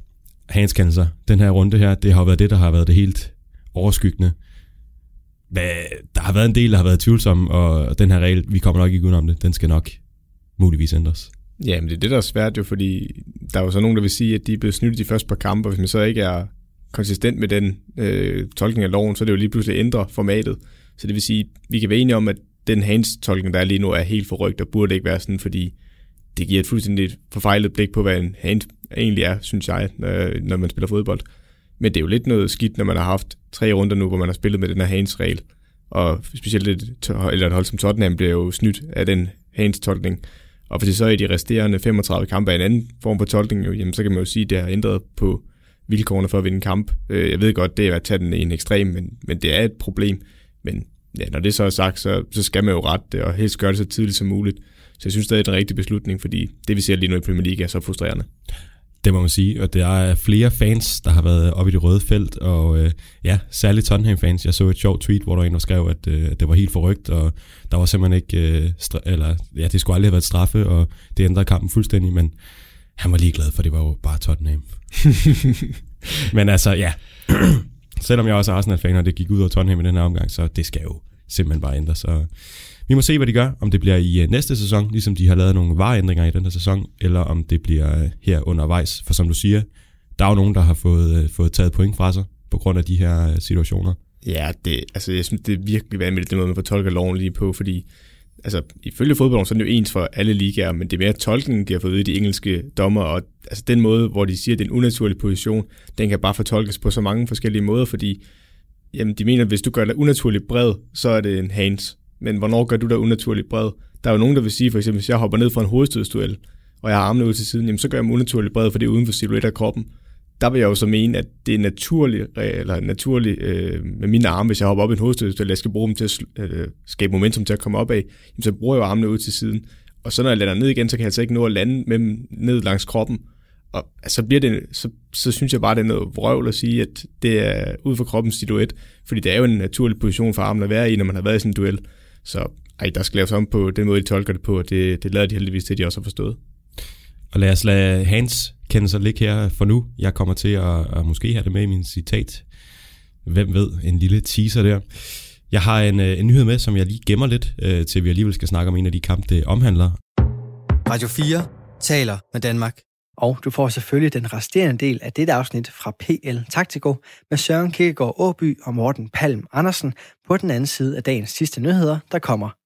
handskendelser, den her runde her, det har været det, der har været det helt overskyggende. Hvad, der har været en del, der har været tvivlsomme, og den her regel, vi kommer nok ikke udenom det, den skal nok muligvis ændres. Ja, men det er det, der er svært jo, fordi der er jo så nogen, der vil sige, at de er blevet snydt de første par kampe, og hvis man så ikke er konsistent med den øh, tolkning af loven, så er det jo lige pludselig ændre formatet. Så det vil sige, vi kan være enige om, at den hands-tolkning, der er lige nu, er helt forrygt, og burde ikke være sådan, fordi det giver et fuldstændig forfejlet blik på, hvad en hand egentlig er, synes jeg, når, når man spiller fodbold. Men det er jo lidt noget skidt, når man har haft tre runder nu, hvor man har spillet med den her hands-regel. Og specielt et, eller et hold som Tottenham bliver jo snydt af den hands-tolkning. Og hvis det så i de resterende 35 kampe af en anden form for tolkning, jo, jamen, så kan man jo sige, at det har ændret på vilkårene for at vinde en kamp. Øh, jeg ved godt, det er at tage den i en ekstrem, men, men det er et problem. Men ja, når det så er sagt, så, så skal man jo rette det, og helst gøre det så tidligt som muligt. Så jeg synes, det er en rigtig beslutning, fordi det, vi ser lige nu i Premier League, er så frustrerende. Det må man sige, og der er flere fans, der har været oppe i det røde felt, og øh, ja, særligt Tottenham-fans. Jeg så et sjovt tweet, hvor der var en, der skrev, at, øh, det var helt forrygt, og der var simpelthen ikke, øh, stra- eller ja, det skulle aldrig have været straffe, og det ændrede kampen fuldstændig, men han var ligeglad, for det var jo bare Tottenham. men altså, ja, selvom jeg også er Arsenal-fan, og det gik ud over Tottenham i den her omgang, så det skal jo simpelthen bare ændres. Så vi må se, hvad de gør, om det bliver i øh, næste sæson, ligesom de har lavet nogle vareændringer i den her sæson, eller om det bliver øh, her undervejs. For som du siger, der er jo nogen, der har fået, øh, fået taget point fra sig på grund af de her situationer. Ja, det, altså, jeg synes, det er virkelig vanvittigt, det måde, man fortolker loven lige på, fordi altså, ifølge fodbolden, så er den jo ens for alle ligaer, men det er mere tolkningen, de har fået ud i de engelske dommer, og altså, den måde, hvor de siger, at det er en unaturlig position, den kan bare fortolkes på så mange forskellige måder, fordi jamen, de mener, at hvis du gør dig unaturligt bred, så er det en hands. Men hvornår gør du dig unaturligt bred? Der er jo nogen, der vil sige, for eksempel, hvis jeg hopper ned fra en hovedstødsduel, og jeg har armene ud til siden, jamen, så gør jeg mig unaturligt bred, for det er uden for silhuet af kroppen. der vil jeg jo så mene, at det er naturligt, eller naturligt øh, med mine arme, hvis jeg hopper op i en hovedstødsduel, jeg skal bruge dem til at øh, skabe momentum til at komme op af, jamen, så bruger jeg jo armene ud til siden. Og så når jeg lander ned igen, så kan jeg altså ikke nå at lande med dem ned langs kroppen. Og altså, så, bliver det, så, så synes jeg bare, det er noget vrøvl at sige, at det er ud for kroppens silhuet, fordi det er jo en naturlig position for armen at være i, når man har været i sådan en duel. Så ej, der skal laves om på den måde, de tolker det på, og det, det lader de heldigvis til, at de også har forstået. Og lad os lade Hans kende sig ligge her for nu. Jeg kommer til at, at måske have det med i min citat. Hvem ved, en lille teaser der. Jeg har en, øh, en nyhed med, som jeg lige gemmer lidt, øh, til vi alligevel skal snakke om en af de kampe, det omhandler. Radio 4 taler med Danmark. Og du får selvfølgelig den resterende del af dette afsnit fra PL Taktiko med Søren Kierkegaard Åby og Morten Palm Andersen. På den anden side af dagens sidste nyheder, der kommer